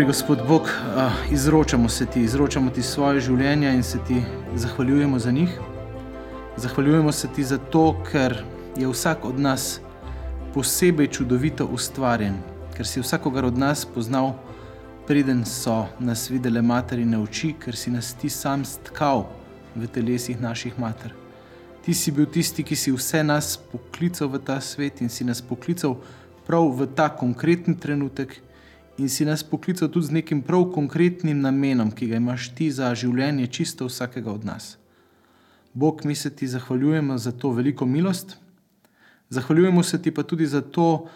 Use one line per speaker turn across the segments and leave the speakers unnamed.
Dobri Gospod Bog, izročamo se Ti, izročamo Ti svoje življenje in se Ti zahvaljujemo za njih. Zahvaljujemo se Ti zato, ker je vsak od nas posebej čudovito ustvarjen, ker si vsakogar od nas poznal, preden so nas videle materine oči, ker si nas Ti sam stkal v telesih naših mater. Ti si bil tisti, ki si vse nas poklical v ta svet in si nas poklical prav v ta konkreten trenutek, in si nas poklical tudi z nekim prav konkretnim namenom, ki ga imaš ti za življenje čisto vsakega od nas. Bog, mi se ti zahvaljujemo za to veliko milost, zahvaljujemo se ti pa tudi za to,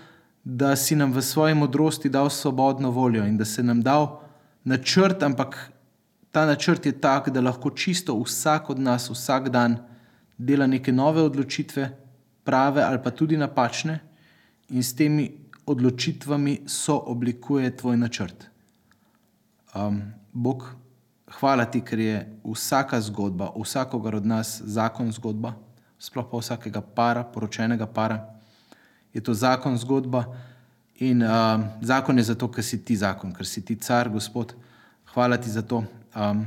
da si nam v svoji modrosti dal svobodno voljo in da se nam dal načrt, ampak ta načrt je tak, da lahko čisto vsak od nas vsak dan dela neke nove odločitve, prave ali pa tudi napačne, in s temi odločitvami so oblikuje tvoj načrt. Um, Bog, hvala ti, ker je vsaka zgodba, vsakogar od nas zakon zgodba, sploh pa vsakega para, poročenega para. Je to zakon zgodba in um, zakon je zato, ker si ti zakon, ker si ti car, Gospod. Hvala ti za to. Um,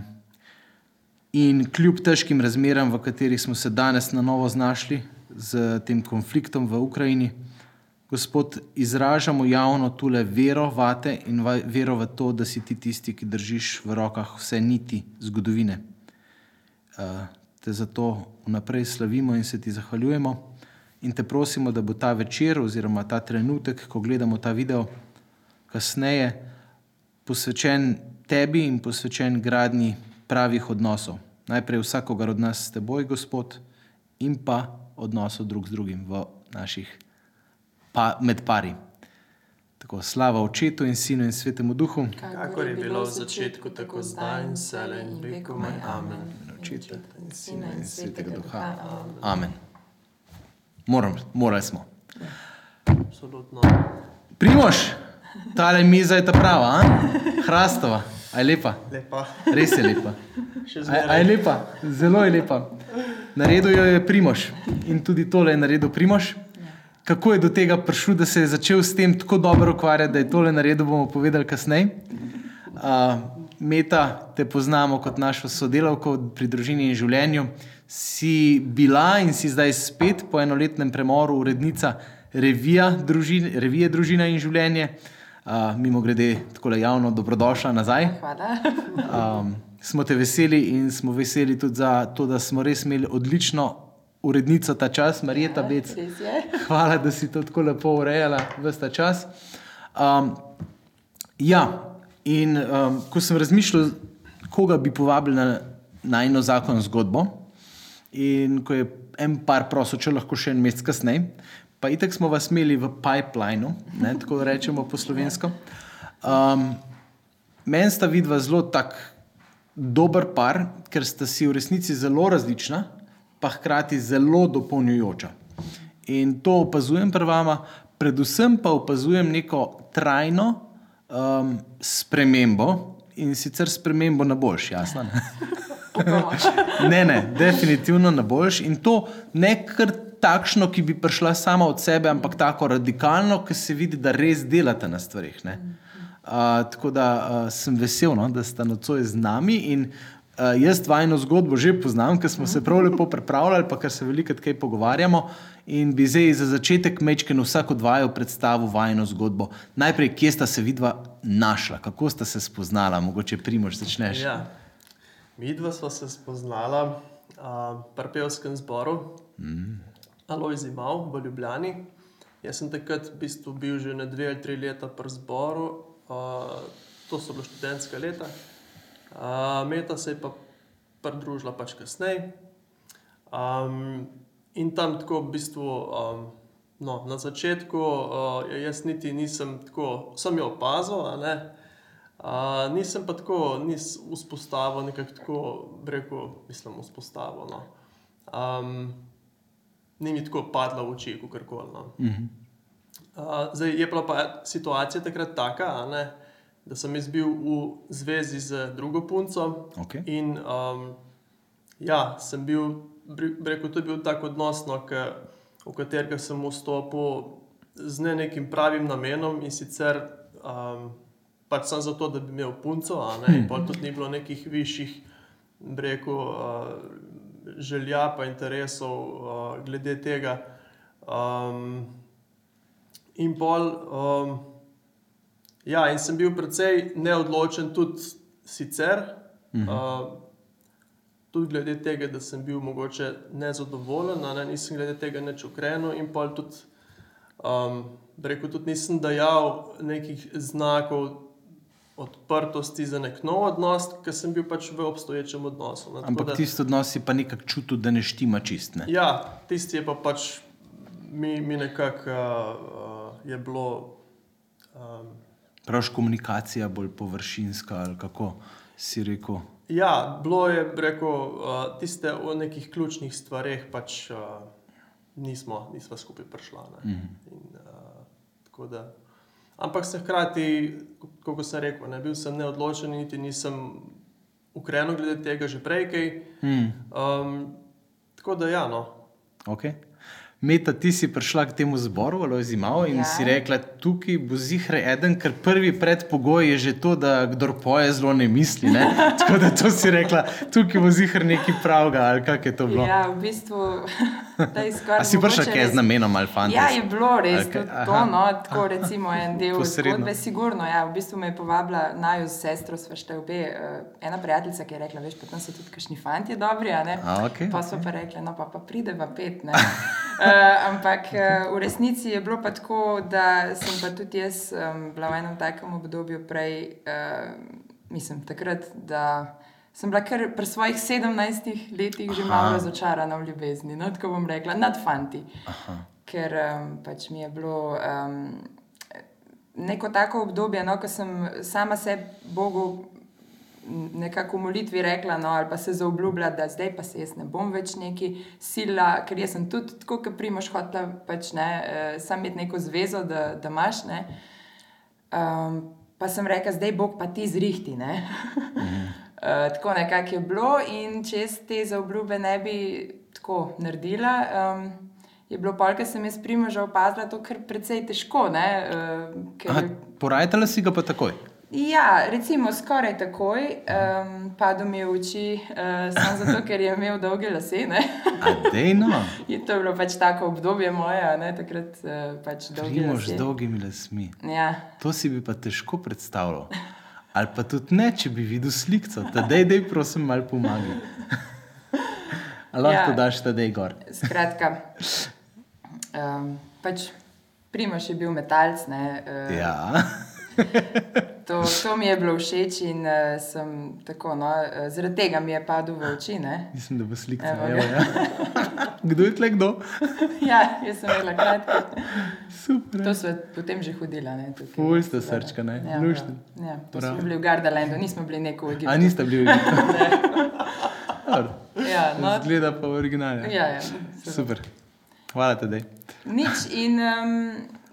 In kljub težkim razmeram, v katerih smo se danes na novo znašli z tem konfliktom v Ukrajini, Gospod, izražamo javno tule vero vate in vero v to, da si ti tisti, ki držiš v rokah vse niti zgodovine. Te zato vnaprej slavimo in se ti zahvaljujemo in te prosimo, da bo ta večer oziroma ta trenutek, ko gledamo ta video, kasneje posvečen tebi in posvečen gradni pravih odnosov najprej vsakogar od nas s teboj, Gospod, in pa odnosov drug z drugim v naših pa, med pari. Tako slava Očetu in Sinu in Svetemu Duhu,
kako je bilo v začetku, tako zdaj in vse in veko. Amen.
Očeta in Sina in Svetega Duha. Amen. Moram, morali smo.
Absolutno.
Primož, tale miza je ta prava, a? hrastova, aj lepa.
Lepa.
Res je lepa.
Še
A, a
zmeraj.
je lepa, zelo je lepa. Naredil jo je Primož in tudi tole je naredil Primož. Kako je do tega prišel, da se je začel s tem tako dobro ukvarjati, da je tole naredil, bomo povedali kasneje. Uh, Meta, te poznamo kot našo sodelavko pri družini in življenju. Si bila in si zdaj spet po enoletnem premoru urednica revija družin, revije Družina in življenje. Uh, mimo grede, tako javno dobrodošla nazaj.
Hvala.
Um, smo te veseli in smo veseli tudi za to, da smo res imeli odlično urednico ta čas, Marijeta Bec.
Res je.
Hvala, da si to tako lepo urejala vse ta čas. Um, ja, in um, ko sem razmišljal, koga bi povabili na, na eno zakon zgodbo, in ko je en par prosil, če lahko še en mesec kasneje, pa itek smo vas imeli v pipelineu, ne, tako rečemo po slovensko. Um, Meni sta vidva zelo tak dober par, ker sta si v resnici zelo različna, pa hkrati zelo dopolnjujoča. In to opazujem pri vama, predvsem pa opazujem neko trajno um, spremembo in sicer spremembo na boljši, jasno. Ne? Ne, ne, definitivno na boljši. In to ne kar takšno, ki bi prišla sama od sebe, ampak tako radikalno, ki se vidi, da res delate na stvarih. ne. Uh, tako da uh, sem vesel, no, da ste nocoj z nami. In, uh, jaz vajno zgodbo že poznam, ker smo se prav lepo pripravljali, pa ker se veliko kaj pogovarjamo. In bi zdaj za začetek mečken vsak od vaju predstavil vajno zgodbo. Najprej, kje sta se vidva našla, kako sta se spoznala, mogoče primož začneš.
Ja. Mi dva sva se spoznala uh, pri pevskem zboru, mm. Aloj Zimal v Ljubljani. Jaz sem takrat v bistvu bil že na dve ali tri leta pri zboru, uh, to so bila študentska leta. Uh, Meta se je pa pridružila pač kasneje. Um, in tam tako v bistvu, um, no, na začetku, uh, jaz niti nisem tako, sem jo opazil, a ne. Uh, nisem pa tako, nis vzpostavil nekako tako, bi rekel, mislim, vzpostavil. No. Um, ni mi tako padla v oči, kot koli. No. Uh, zdaj je bila pa situacija takrat taka, a ne, da sem jaz bil v zvezi z drugo punco.
Okay.
In um, ja, sem bil, bi rekel, to je bil tak odnos, no, ke, v katerega sem vstopil z ne nekim pravim namenom in sicer um, pač samo zato, da bi imel punco, a ne, in pa tudi ni bilo nekih višjih, rekel, uh, želja pa interesov uh, glede tega. Um, in pol, um, ja, in sem bil precej neodločen tudi sicer. Uh, tudi glede tega, da sem bil mogoče nezadovoljen, ne, nisem glede tega nič ukrenil in pa tudi, um, rekel, tudi nisem dajal nekih znakov odprtosti za nek nov odnos, ker sem bil pač v obstoječem odnosu. Ne,
Ampak
da-
tisti odnos si pa nekako čutil, da ne štima čist. Ne?
Ja, tisti je pa pač mi, mi nekako uh, uh, je bilo. Um,
Praviš komunikacija bolj površinska ali kako si rekel.
ja, bilo je, rekel, uh, tiste o nekih ključnih stvareh pač uh, nismo, nismo skupaj prišla. Mm -hmm. In, uh, da. Ampak se hkrati, kot sem rekel, ne bil sem neodločen, niti nisem ukrenil glede tega že prej. Kaj.
Hmm.
Um, tako da, ja, no.
Okay. Meta, ti si prišla k temu zboru, ali zimal, in ja. Si rekla, tukaj bo zihre eden, ker prvi predpogoj je že to, da kdor poje, zelo ne misli. Ne? Tako da to si rekla, tukaj bo zihre nekaj pravega, ali kak je to bilo.
Ja, v bistvu je skoraj.
A si prišla kaj z namenom ali fanti?
Ja, je bilo res
kaj?
okay. To, no, tako recimo en del
Posredno.
zgodbe, sigurno. Ja, v bistvu me je povabila naju s sestro, sva šte obe, uh, ena prijateljica, ki je rekla, veš, pa tam so tudi kakšni fanti dobri, a ne?
A, okej,
pa so pa rekli, no pa, pa prideva pet, ne. Uh, ampak uh, v resnici je bilo pa tako, da sem pa tudi jaz um, bila v enem takem obdobju prej, uh, mislim, takrat, da sem bila kar pri svojih 17 letih že
Aha.
malo razočarana v ljubezni, no, tako bom rekla, nad fanti.
Aha.
Ker um, pač mi je bilo um, neko tako obdobje, no, ko sem sama sebi, Bogu, nekako v molitvi rekla, no, ali pa se zaobljubila, da zdaj pa se jaz ne bom več neki sila, ker jaz sem tudi tako, kot primoš, hotela pač ne, uh, sam imeti neko zvezo, da, da imaš. Ne. Um, pa sem rekla, zdaj Bog pa ti zrihti. Ne? Uh, tako nekako je bilo, in če jaz te zaobljube ne bi tako naredila, um, je bilo pa, ker sem jaz primoža opazila, to kar precej težko. Ne, uh, ker,
Aha, porajtala si ga pa takoj.
Ja, recimo skoraj takoj, um, padel mi je v oči, uh, samo zato, ker je imel dolge lase.
dejno,
Je to bilo pač tako obdobje moje, ne takrat uh, pač dolge
primož
lase.
z dolgimi lasmi.
Ja.
To si bi pa težko predstavljal. Ali pa tudi ne, če bi videl sliko, da dej, prosim, malo pomagaj. Lahko
Ja.
daš ta dej gor?
Skratka, um, pač Primoš je bil metalc. Ne, uh,
Ja.
To, to mi je bilo všeč in uh, sem tako, no, uh, zaradi tega mi je padel v oči. Ne.
Mislim, da bo slika.
Evo
ja. Kdo je tle kdo?
Ja, jaz sem imela kratke.
Super.
To smo potem že hodila.
Ful sta srčka, ne?
Ja,
Luštni.
prav. ja, to
Prav.
smo bili v Gardalandu, nismo bili neko v Egiptu.
A niste bili v Egiptu?
Ja, no,
Zgleda pa v originalu.
ja, ja,
Super. Hvala te, dej.
Nič. In um,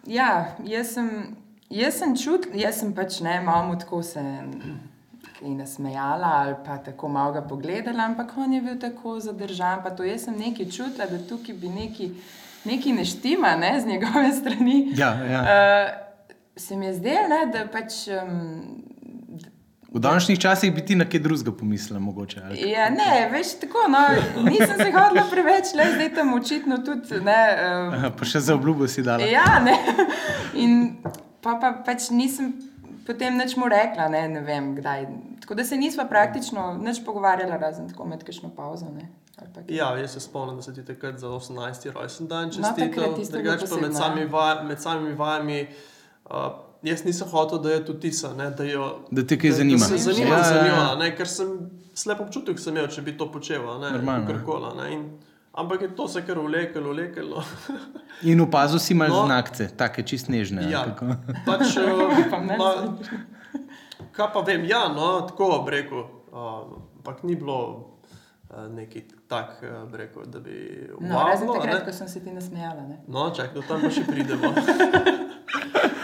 ja, jaz sem, jaz sem čutila, jaz sem pač ne malo tako se kaj nasmejala ali pa tako malo ga pogledala, ampak on je bil tako zadržan. Pa to jaz sem nekaj čutila, da tukaj bi nekaj, nekaj ne štima ne, z njegove strani.
Ja, ja.
Uh, se mi je zdelo, ne, da pač. Um,
V današnjih časih bi ti na kaj drugega pomislil, mogoče.
Ja, ne, veš tako. No, nisem se hodila preveč, le zdaj tam očitno tudi. Ne, um,
Aha, Pa še za obljubo si dala.
Ja, ne. In pa, pa pač nisem potem nič mu rekla, ne, ne vem kdaj. Tako da se nisva praktično nič pogovarjala, razen tako med kakšno pauzo. Ne. ali pa kaj.
Ja, jaz se spomnim, da se ti takrat za 18. rojsten dan
No, takrat
čestital.
tisto je bilo
Drugače pa med samimi,
ja.
vaj, med samimi vajami. Uh, Jaz nisem hotel, da je to tisa, ne, da, jo,
Da te kaj zanima.
Da se zanima
Ja,
za
ja, ja.
ne, ker sem slep občutek sem imel, če bi to počel. ne,
Normalno, ja.
kakorkoli, a ne, in- Ampak je to se kar vleklo, vleklo.
In opazil si malo
No.
no. znakce, take čist nežne.
Ja, pač, uh,
Pa meni
ma, kaj pa vem, ja, no, tako bi rekel. Uh, ampak ni bilo uh, neki tak, uh, rekel, da bi.
No,
wow,
razen
bilo, a
takrat,
ne.
ko sem se ti nasmejala. Ne.
No, čak, do tam pa še pridemo.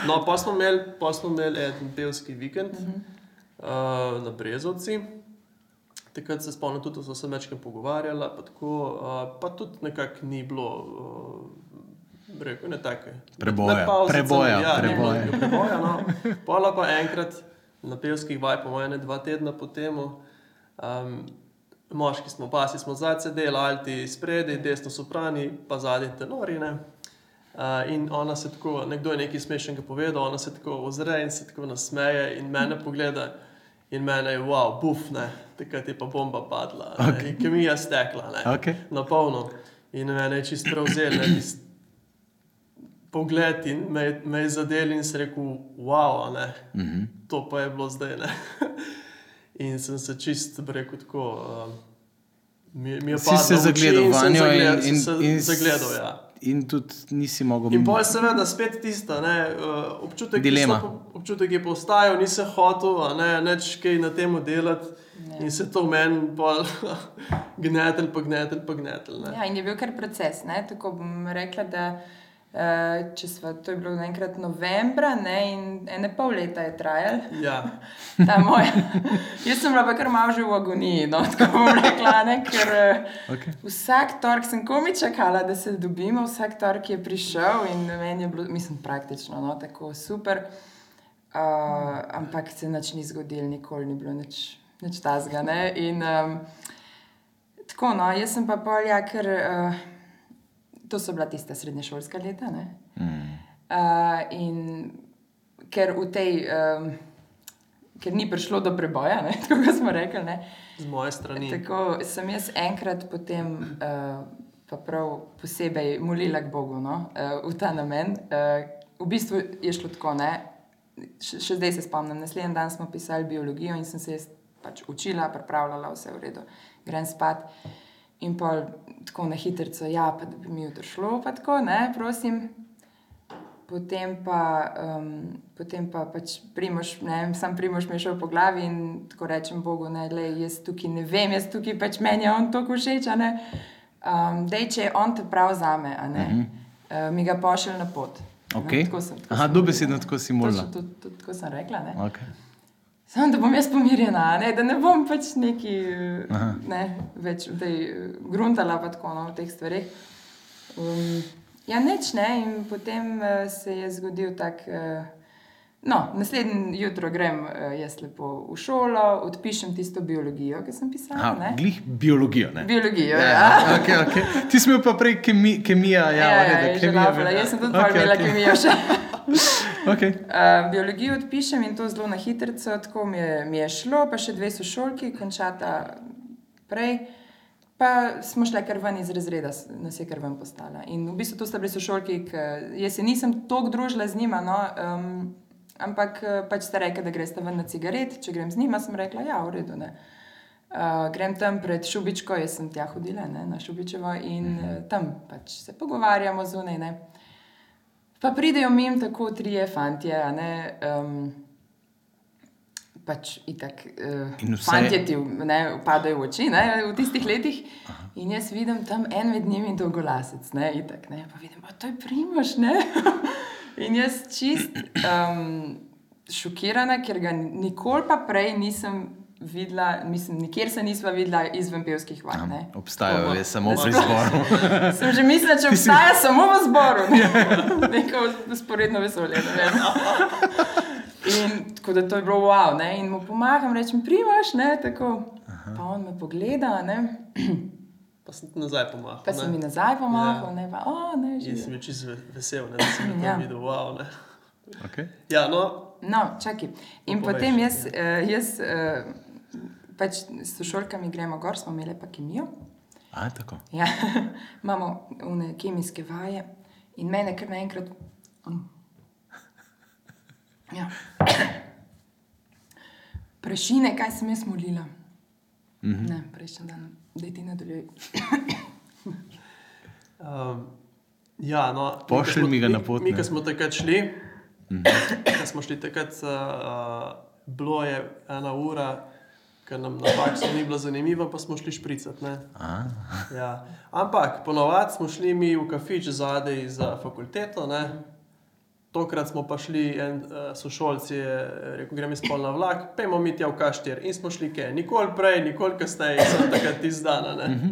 No, pa smo imeli, pa smo imeli en pevski vikend uh -huh. uh, na Brezovci. Takrat se spomnim, tudi smo se večkrat pogovarjali, pa, tako, uh, pa tudi nekako ni bilo, uh, rekel, ne take.
Preboja,
med pavzicami,
preboja,
ja,
preboja.
ne, preboja no. Pola pa enkrat na pevskih vaj, po mojem, dva tedna po tem. Um, moški smo, pasi smo zadaj sedeli, alti spredi, desno soprani, pa zadnji tenori. Ne. Uh, in ona se tako, nekdo je nekaj smešnega povedal, ona se tako ozre in se tako nasmeje in mene pogleda. In mene je, wow, buf, ne, takrat je pa bomba padla, okay. kemija stekla, ne,
Okay.
na polno. In mene je čisto prevzel, ne, tisti pogled in me, me je zadel in se rekel, wow, ne,
Mm -hmm.
to pa je bilo zdaj. In sem se čist rekel tako. Uh, mi, mi je
Si se
padlo v
zagledal
in sem
in, in,
sem se
in,
zagledal. Ja.
in tudi nisi mogel.
In pol seveda spet tista, ne, uh, občutek, ki
Dilema.
so po- občutek je postajal, nisem hotel, ne, neč kaj na tem delati. In se to meni pol gnetel, pa gnetel, pa gnetel. Ne.
Ja, in je bil kar proces. Ne? Tako bom rekla, da uh, če sva, to je bilo enkrat novembra ne? in ene pol leta je trajal.
Ja.
Ta moj. Jaz sem bila pa kar malo že v agoniji, no, tako bom rekla, ne? ker eh,
Okay.
vsak torek sem komi čakala, da se dobimo, vsak torek je prišel in meni je bilo, mislim, praktično no, tako super. Uh, ampak se nič ni zgodilo, nikoli ni bilo nič, nič tazga. Ne? In um, tako, no, jaz sem pa polja, ker uh, to so bila tista srednješolska leta. Ne?
Mm.
Uh, in ker v tej, um, ker ni prišlo do preboja, ne, tako kot smo rekli, ne,
Z moje strani.
tako sem jaz enkrat potem uh, pa prav posebej molila k Bogu no, uh, v ta namen. Uh, v bistvu je šlo tako, ne, še, še zdaj se spomnim, naslednji dan smo pisali biologijo in sem se jaz pač učila, pripravljala, vse v redu, grem spat. In pa tako na hitro, ja, pa da bi mi jutro šlo, pa tako, ne, prosim. Potem pa, um, potem pa pač primoš, ne vem, sam primoš mi je šel po glavi in tako rečem Bogu, ne, le, jaz tukaj ne vem, jaz tukaj pač meni je on tako všeč, ne. Um, dej, če je on te prav zame, a ne, uh -huh. uh, mi ga pošilj na pot.
Okay.
No, tako sem, tako
Aha, dobesedno tako si
to- to- Tako sem rekla. Ne?
Okay.
Samo da bom jaz pomirjena, a ne? da ne bom pač neki
Aha.
ne, več v tej gruntala pa tako no, v teh stvareh. Um, ja, neč ne, in potem uh, se je zgodil tak. Uh, no, naslednji jutro grem uh, jaz lepo v šolo, odpišem tisto biologijo, ki sem pisala. Ne.
glih biologijo. Ne?
Biologijo, ja.
Ja, okay, okay. Ti si imel pa prej kemi, kemija. Ja,
Ja,
ja,
ja,
ja,
ja, že laufala. Jaz sem tudi okay, imela okay. kemijo še.
Okay.
Uh, biologijo odpišem in to zelo na hitro, tako mi je, mi je šlo, pa še dve sošolki, končata prej. Pa smo šli kar ven iz razreda, nas je kar ven postala. In v bistvu to sta bili sošolki, ki jaz se nisem toliko družila z njima, no, um, ampak eh, pač ste rekli, da greste ven na cigaret. Če grem z njima, sem rekla, ja, v redu. Ne. Uh, grem tam pred Šubičko, jaz sem tja hodila ne, na Šubičevo in uh, tam pač se pogovarjamo zunaj. Ne. Pa pridejo mim tako trije fantje, a ne. Um, pač itak, uh,
vse-
fantje ti ne, padajo v oči ne, v tistih letih. In jaz vidim tam en med njimi dolgolasec, ne, itak, ne, pa vidim, da to je primoš. Ne? In jaz čist um, šokirana, ker ga nikoli pa prej nisem videla, mislim, nikjer se nisva videla izven pevskih vaj. ne.
Obstajajo
Tako,
je samo pri
sploh-
zboru.
Sem že mislila, če obstaja samo v zboru, ne? neko usporedno vesolje. Ne vem. In tako da to je bilo wow, ne? in mu pomagam, rečem, primaš, ne, tako. Pa on me pogleda, ne,
Pa sem ti nazaj pomahal.
pa se
ne.
mi nazaj pomahal,
Ja.
ne, pa, o, ne,
In sem
že.
bil čisto ve- vesel, ne, da sem
Ja.
ja. videl. Wow, ne.
Okay.
ja, no,
No, čakaj. In
No,
potem
povej
jaz,
še,
uh, jaz uh, pač s sošolkami gremo gor, smo imeli pa kemijo.
A, tako.
Ja, imamo une kemijske vaje in mene kar naenkrat. Mm. Ja. Prešine, kaj sem jaz molila. Mm -hmm. Ne, prejšnji dan, da ti nadaljuj.
Um, ja, no, mi,
Pošlji
smo-
mi ga
mi-
na pot,
Mi, ko smo takrat šli,
Mhm.
ko smo šli takrat, uh, bilo je ena ura, ker nam na faksu ni bilo zanimivo, pa smo šli špricati. Ja. Ampak ponovadi smo šli mi v kafič zadaj za fakulteto. Ne? Tokrat smo pa šli, en uh, sošolci je rekel, gremo spol na vlak, pejmo mi tja v Kaštir in smo šli kaj. Nikoli prej, nikoli kasneje, sem takrat iz dana. Ne?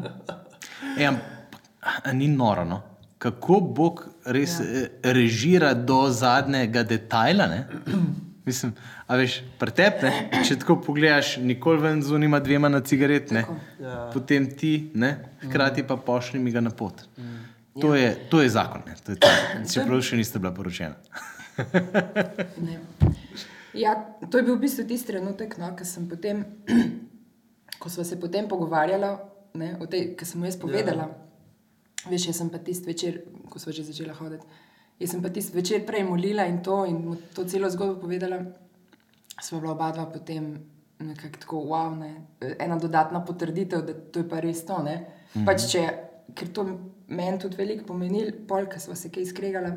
e, ampak, a ni noro, no? kako Bog res ja. režira do zadnjega detajla. Ne? Mislim, a veš, pretepne, če tako pogledaš, nikoli ven zunima dvema na cigaret, ne?
Ja.
potem ti, ne? hkrati pa pošlji mi ga na pot. To je, to je zakon, ne? to je to. čeprav še niste bila poročena.
Ne. Ja, to je bil v bistvu tisti trenutek, no, ko sem potem, ko smo se potem pogovarjali, ne, o tej, ki sem mu jaz povedala. Ja. Veš, jaz sem pa tisti večer, ko smo že začela hoditi, jaz sem pa tisti večer prej molila in to, in mu to celo zgodbo povedala. Sva bila oba dva potem nekako tako, wow, ne, ena dodatna potrditev, da to je pa res to. Mm -hmm. pač če, ker to meni tudi veliko pomeni, pol, ker smo se kaj skregali.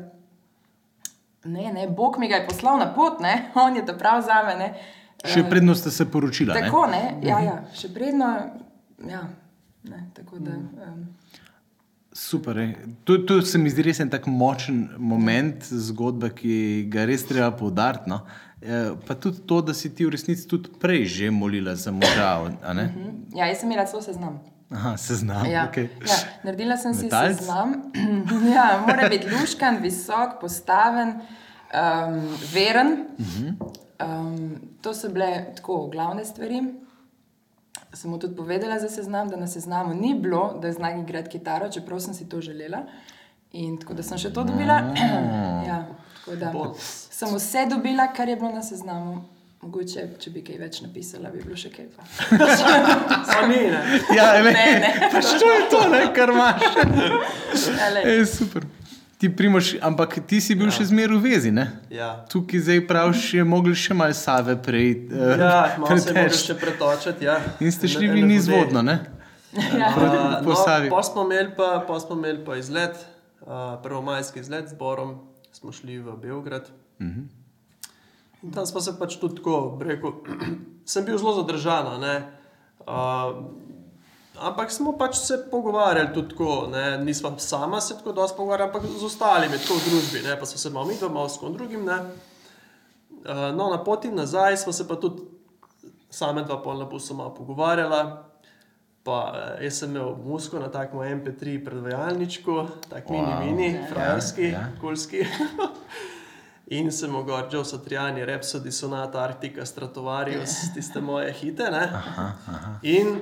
Ne, ne, Bog mi ga je poslal na pot, ne? on je to prav za me. Ne?
Še predno ste se poročila.
Tako, ne? Ne? Ja, ja, še predno. Ja, ne, tako da. Um,
Super. je. To, to se mi zdi res en tak močen moment zgodbe, ki ga res treba poudariti. No? E, Pa tudi to, da si ti v resnici tudi prej že molila za moža. a ne?
ja, jaz sem imela celo seznam.
Aha, seznam.
Ja,
Okay.
ja, naredila sem si
Metalc?
seznam. ja, mora biti luškan, visok, postaven, um, veren. Um, to so bile tako glavne stvari. Sem mu tudi povedala za seznam, da na seznamu ni bilo, da zna igrati kitaro, čeprav sem si to želela. In tako da sem še to dobila. ja, tako da sem vse dobila, kar je bilo na seznamu. Mogoče, če bi kaj več napisala, bi bilo še kaj. Pa.
Pa ni, ne.
Ja, ne,
Ne, ne.
Pač to je to, ne, kar imaš.
Ja.
E, super. Ti primoš, ampak ti si bil ja. še zmeraj v vezi. Ne?
Ja.
Tukaj zdaj praviš, je mogli še malo save prej. Uh,
Ja, malo se moraš še pretočiti. Ja.
In ste šli vi nizvodno, ne?
Ja.
Uh,
po
no,
Savi.
pa smo imeli pa, pol smo imeli pa izlet, uh, prvomajski izlet z Borom, smo šli v Beograd. Uh -huh. In tam smo se pač tudi tako, rekel, sem bil zelo zadržan. Uh, ampak smo pač se pogovarjali tudi tako, ne. nismo sama se tako dosti pogovarjali, ampak z ostalimi, tako v družbi, ne. pa so se malo mi, malo s kom drugim. Ne. Uh, no, na poti nazaj smo se pa tudi same dva polna busa malo pogovarjala. Pa, eh, jaz sem imel musko na takem MP3 predvajalničku, tako mini,
Wow.
mini, frajerski,
Ja,
ja,
ja.
ja. kulski. In sem mogel Joe Satriani, Repsodi, Sonata, Arctica, Stratovarius, tiste moje hite. ne. In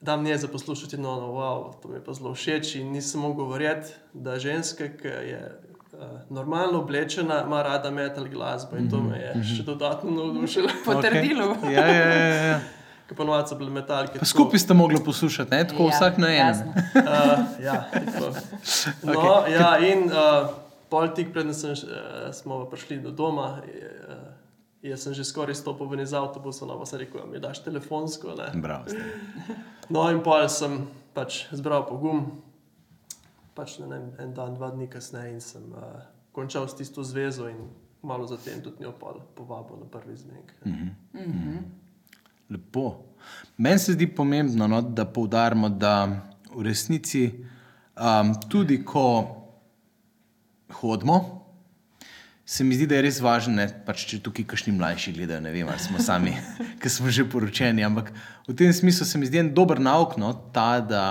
da mi je za poslušati, no, no, wow, to mi je pa zelo všeč. In nisem mogel verjeti, da ženska, ki je uh, normalno oblečena, ima rada metal glasbo in to me je še dodatno navdušilo.
Potrdilo.
Okay. Ja, ja, ja, ja.
Ker ponovadi so bile metalke.
Pa skupaj ste mogli poslušati, ne? tako ja, vsak na enem.
Uh, ja, tako. no, okay. ja, in uh, pol tik preden sem, uh, smo prišli do doma, uh, jaz sem že skoraj stopil ven iz avtobusa, no pa sem rekel, "A mi daš telefonsko. Ne?
Bravo.
No, in pol sem pač zbral pogum, pač ne vem, en dan, dva dni kasneje in sem uh, končal s tisto zvezo in malo zatem tudi njo povabil na prvi zmenek.
Lepo. Meni se zdi pomembno, no, da poudarimo, da v resnici um, tudi ko hodimo, se mi zdi, da je res važno, ne, pač, če tukaj kašni mlajši gledajo, ne vem, ali smo sami, ki smo že poročeni. Ampak v tem smislu se mi zdi en dober nauk, no, ta, da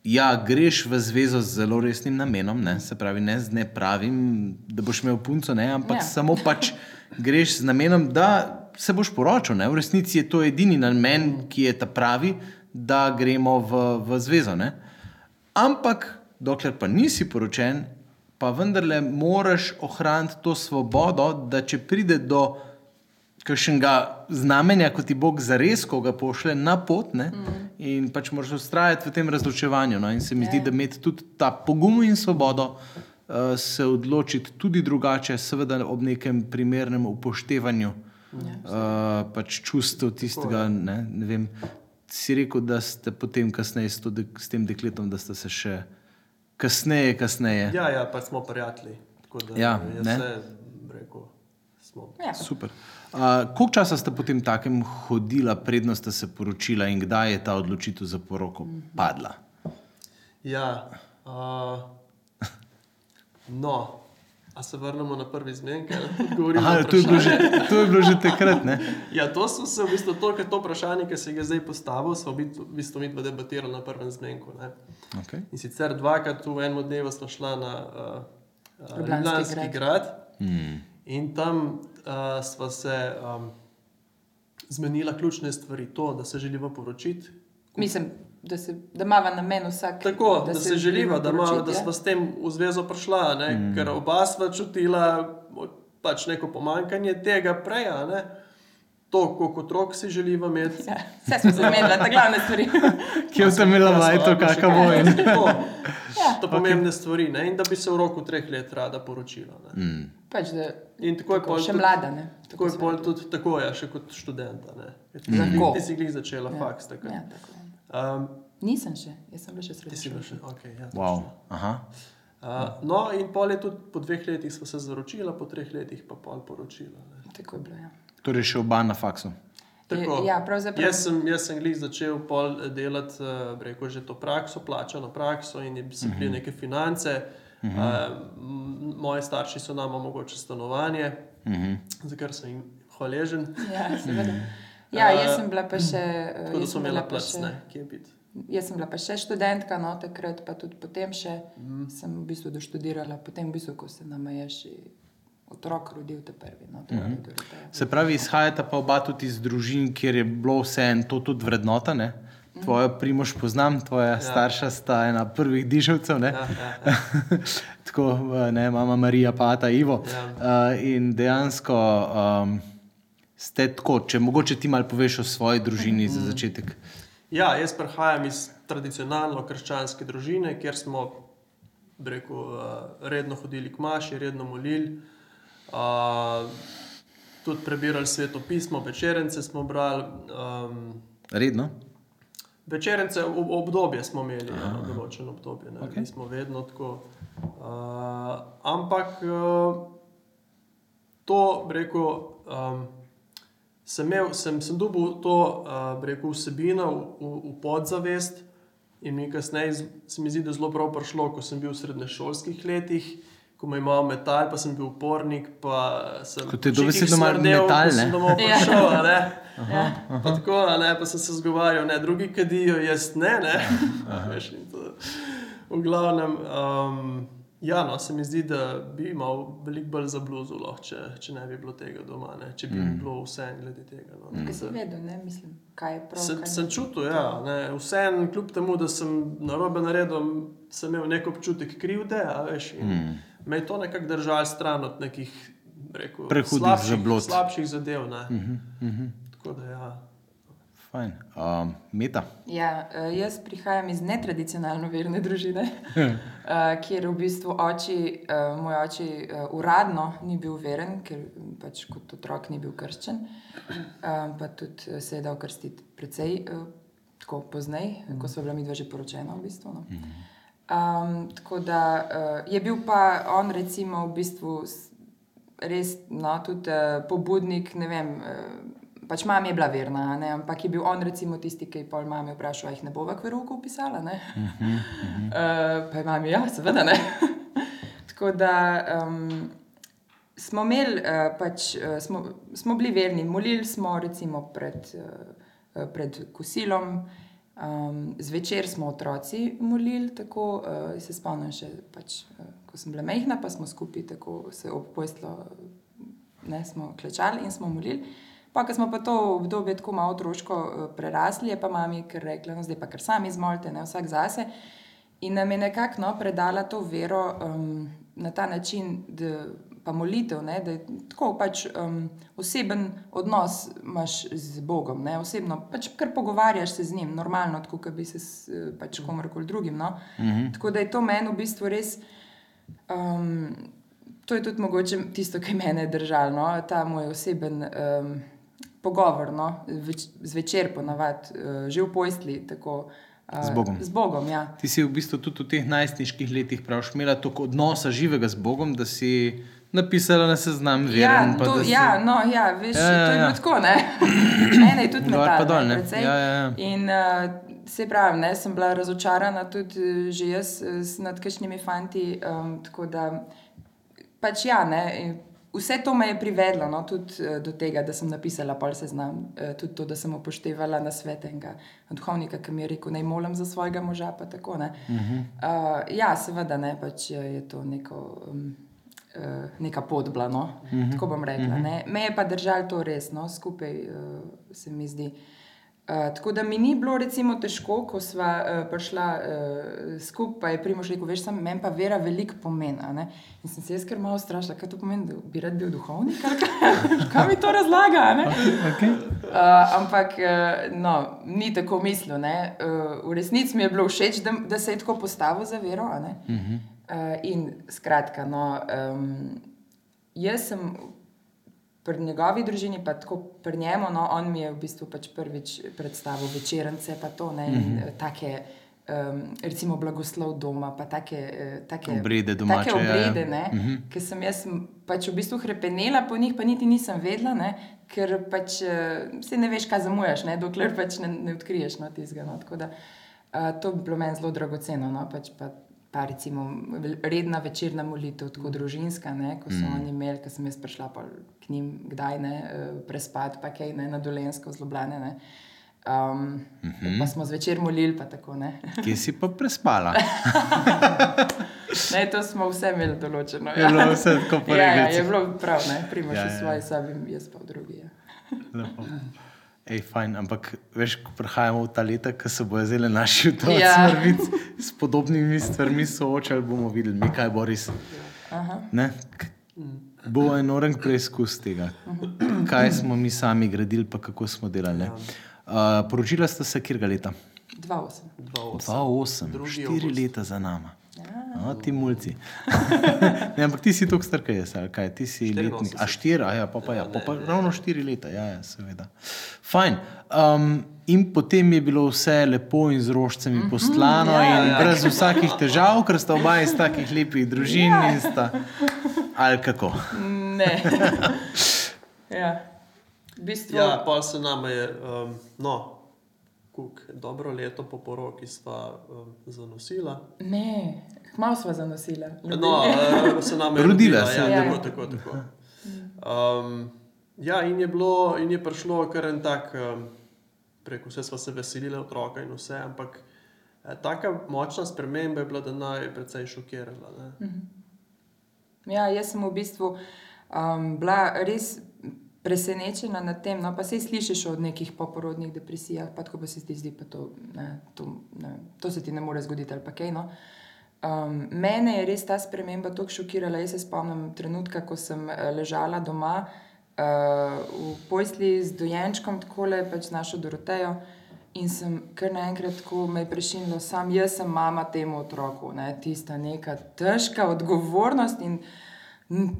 ja, greš v zvezo z zelo resnim namenom, ne, se pravi, ne z ne pravim, da boš imel punco, ne, ampak
ja.
samo pač greš z namenom, da se boš poročil. Ne. V resnici je to edini namen, ki je ta pravi, da gremo v, v zvezo. Ne. Ampak, dokler pa nisi poročen, pa vendarle moraš ohraniti to svobodo, da če pride do kakšnega znamenja, kot ti Bog zares, ko ga pošle na pot, ne, mm. in pač moraš ustrajati v tem razločevanju. No, in se mi zdi,
Ja.
da imeti tudi ta pogum in svobodo. Uh, se odločiti tudi drugače, seveda ob nekem primernem upoštevanju uh, pač čustev tistega. Ne, ne vem, si rekel, da ste potem kasneje s, to dek, s tem dekletom, da ste se še kasneje, kasneje.
Ja, ja, pač smo prijatelji. Tako da
Ja, ne.
rekel, smo.
Ja.
Super. Uh, koliko časa ste potem takem hodila, predno ste se poročila in kdaj je ta odločitev za poroko padla?
Ja, uh, no, A se vrnemo na prvi zmenek? Odgovorimo
Aha,
na
to, je bilo to je bilo že takrat. Ne?
Ja, to so se v bistvu toliko to vprašanje, ki se ga zdaj postavil, so v bistvu- v bistvu mi dva debatirali na prvem zmenku. Ne.
Okay.
In sicer dvakrat v enem dnevu smo šla na uh, uh,
Ljubljanski
Ljubljanski
grad.
grad,
Mm.
in tam uh, sva se um, zmenila ključne stvari. To, da se želiva poročiti.
Mislim, da, se, da ima namen vsak.
Tako, da, da se želiva, da, ima, da
ja.
smo s tem v zvezo prišla, ne, mm. ker oba sva čutila pač neko pomankanje tega prej. a ne. To, koliko otrok si želiva imeti.
Ja, vse smo se zmenili, ta glavne stvari.
Kje sem imela
Ja,
vajto, kakšna
kaj.
vojna?
To,
Ja.
to pomembne stvari. Ne, in da bi se v roku treh let rada poročila. Ne.
Mm.
Pač, da,
In tako je
tako,
pol
še
tudi-
mlada. Ne?
Tako je
se
pol tudi tako, ja, še kot študenta. ne. Ti si
Tako.
glih- Ti si glih začela
Ja.
faks. takrat.
Ja, tako je.
Um,
Nisem še, jaz sem bila še
ti
srednja.
si bila še, okay, ja,
Wow.
Uh, no, in pol je tudi po dveh letih smo se zaročila, po treh letih pa pol poročila. Ne.
Tako je bilo. Ja.
Torej še oba na faksu.
Tako.
Ja, pravzaprav.
Jaz sem, jaz sem glih začel pol eh, delati, uh, rekel že to prakso, plačano prakso in je- so bile neke finance. Uh -huh. uh, moji starši so nam omogočili stanovanje, uh
Mhm.
-huh. za kar sem jim hvaležen.
Ja, seveda. Ja, jaz sem bila pa še. eh,
Tako da
sem
imela plac, ne, kje biti.
Jaz sem bila pa še študentka, no, takrat pa tudi potem še
Mhm.
mm. sem v bistvu doštudirala, potem v bistvu, ko se nam je še otrok rodil, te prvi. No, mm -hmm.
Se pravi, izhajata pa oba tudi iz družin, kjer je bilo vse en to tudi vrednota. Ne? Tvojo primož poznam, tvoja ja. starša sta ena prvih dišavcev. Ne?
Ja, ja, ja.
Tako, eh, ne, mama Marija, pa ta Ivo.
Ja.
Uh, in dejansko um, ste tako, če mogoče ti malo poveš o svoji družini za začetek.
Ja, jaz prihajam iz tradicionalno krščanske družine, kjer smo rekel, uh, redno hodili k maši, redno molili. Uh, tudi prebirali sveto pismo, večerence smo brali. Um,
Redno?
Večerence ob, obdobje smo imeli, ja, določeno obdobje, ne okay. nismo vedno tako. Uh, ampak uh, to, rekel, um, sem, imel, sem, sem dobil to uh, rekel, vsebino v, v, v podzavest, in mi kasneje se mi zdi, da je zelo prav prišlo, ko sem bil v srednješolskih letih. Ko me imel metal, pa sem bil upornik. Pa sem
Ko te je
v čikih
dobesedno
ko
metal, ne?
domov
Ja.
prišel, a ne.
Ja.
Pa tako, ne, pa sem se zgovarjal, ne, drugi kadijo, jaz ne. ne. Veš, in to- v glavnem, um, ja, no, se mi zdi, da bi imel veliko bolj zabluzulo, če, če ne bi bilo tega doma, ne, če bi mm. bilo vse glede tega. No,
Kaj si vedel, ne mislim, kaj je prav.
Sem,
kaj
sem čutil, ja, ne, vsem, kljub temu, da sem na robe naredil, sem imel nek občutek krivde. a Veš, in mm. Me je to nekako držalo stran od nekih rekel,
Prehudih
slabših,
zablod.
slabših zadev. Mm
Mhm,
-hmm. Tako da ja.
Fajn. Um, meta.
Ja, eh, jaz prihajam iz netradicionalno verne družine, eh, kjer v bistvu oči, eh, moj oče uradno ni bil veren, ker pač kot otrok ni bil krščen, pa tudi se je dal krstiti precej tako pozneje, ko so bila mi dva že poročena v bistvu. No. Um, tako da je bil pa on, recimo, v bistvu res no, tudi pobudnik. Ne vem, pač mama je bila verna, ne, ampak je bil on, recimo, tisti, ki je pol mami vprašal, a jih ne bo v veroku pisala. Uh -huh, uh -huh. uh, pa je mami, ja, seveda ne. tako da. Um, Smo imeli, uh, pač, uh, smo, smo bili verni, molili smo recimo pred, uh, pred kosilom, um, zvečer smo otroci molili, tako uh, se spomnim še, pač, uh, ko sem bila mehna, pa smo skupaj tako se ob pojstlo, ne, smo klečali in smo molili. Pa, ko smo pa to obdobje tako malo otroško uh, prerasli, je pa mami kar rekla, no zdaj pa kar sami izmolite, ne vsak zase. In nam je nekako no, predala to vero um, na ta način, da pa molitev, ne, da je tako pač um, oseben odnos imaš z Bogom, ne, osebno, pač kar pogovarjaš se z njim, normalno, tako kot bi se s eh, pač komorkoli drugim. No. Mm -hmm. Tako da je to meni v bistvu res. Um, to je tudi mogoče tisto, kar me je držalo, no, ta moj oseben um, pogovor, no, več, zvečer ponavadi, uh, že v pojstli. Tako, uh,
Z Bogom.
Z Bogom, ja.
Ti si v bistvu tudi v teh najstniških letih prav imela toliko odnosa živega z Bogom, da si napisala na seznam veren.
Ja,
pa
to,
si...
ja, no, ja, veš,
Ja,
ja,
ja,
ja, to je
ja.
bilo tako, ne. Mene je tudi metalo,
dol,
ne, precej.
Ja, ja, ja.
In uh, se pravi, ne, sem bila razočarana tudi eh, že jaz eh, s- nad kakšnimi fanti, um, tako da pač ja, ne, in vse to me je privedlo no, tudi eh, do tega, da sem napisala pol seznam, eh, tudi to, da sem upoštevala na svet enega duhovnika, ki mi je rekel, naj molim za svojega moža. Tako, ne. uh, ja, seveda ne, pač je je to neko. Um, eh, Neka pot bila, no? uh -huh. tako bom rekla. Uh -huh. Me je pa držalo to resno, skupaj uh, se mi zdi. Uh, tako da mi ni bilo recimo težko, ko smo uh, prišla uh, skupaj, primož rekel, veš, sem, meni pa vera veliko pomeni. In sem se jaz kar malo strašila, kaj to pomeni, da bi rad bil duhovnik, kaj, mi to razlaga.
Okay.
Uh, ampak uh, no, ni tako mislil. ne. Uh, v resnici mi je bilo všeč, da, da se je tako postavil za vero. a ne. Uh, in skratka, no, um, jaz sem pri njegovi družini, pa tako pri njemu, no, on mi je v bistvu pač prvič predstavil večernice, pa to ne, in eh, take. Um, recimo blagoslov doma, pa take, eh, take
Obrede domače,
Take
ja, ja.
obrede, ne, uh -huh. ki sem jaz pač v bistvu hrepenela po njih, pa niti nisem vedela, ne, ker pač eh, se ne veš, kaj zamujaš, ne, dokler pač ne, ne odkriješ no, tistega. No, tako da uh, to bi bilo meni zelo dragoceno. No, pač pa, pa recimo redna večerna molitev, tako družinska, ne, ko so mm. oni imeli, ko sem jaz prišla k njim, kdaj ne, eh, prespat, pa kaj ne, na dolensko zlobljane. Ne. Um, mm -hmm. Pa smo zvečer molili, pa tako ne.
Kje si pa prespala?
ne. To smo vse imeli določeno.
Je bilo vse tako po
ja, ja, je bilo prav, ne, primaš
Ja,
ja,
ja.
v svoji sobi, jaz pa v drugi. Ja.
Lepo. Ej, fajn, ampak veš, ko prihajamo v ta leta, ko se bojo zdaj naši otroci
Ja.
ja. s podobnimi stvarmi soočali, bomo videli, mi kaj bo res. Bo enoren preizkus tega, kaj smo mi sami gradili, pa kako smo delali. ne. Uh, poročila sta se kjer leta?
2-8.
2008,
Drugi
štiri
avgust.
leta za nama. No, ti mulci. ne, ampak ti si tako star, kaj jaz, ali kaj, ti si
84.
letnik. A štiri, a ja, pa, pa, ja, pa, pa ravno štiri leta, ja, ja seveda. Fajn. Um, in potem je bilo vse lepo in z rožcami poslano,
ja,
in
ja.
brez vsakih težav, ker sta oba iz takih lepih družin
Ja.
in sta. Ali kako?
Ne. ja. V bistvu,
Ja, pa se nam je, um, no, kuk, dobro leto po poroki sva um, zanosila.
ne, malo smo zanosili.
No, uh, se nam je
Rodila
rodila,
se.
Ja,
Ja.
tako, tako, tako. Um, ja, in je, bilo, in je prišlo kar en tak, um, preko vse smo se veselili otroka in vse, ampak eh, taka močna sprememba je bila, da naj je precej šokirala. Ne?
Ja, jaz sem v bistvu um, bila res presenečena nad tem. No, pa se slišiš od nekih poporodnih depresijah, pa tako pa se ti zdi, da to, ne, to, ne, to se ti ne more zgoditi ali pa kaj. No. Um, mene je res ta sprememba tako šokirala. Jaz se spomnim trenutka, ko sem eh, ležala doma uh, v posli z dojenčkom, tako le pač našo Dorotejo. In sem kar naenkrat tako me je prešinilo, sam jaz sem mama temu otroku, ne, tista neka težka odgovornost. In, m,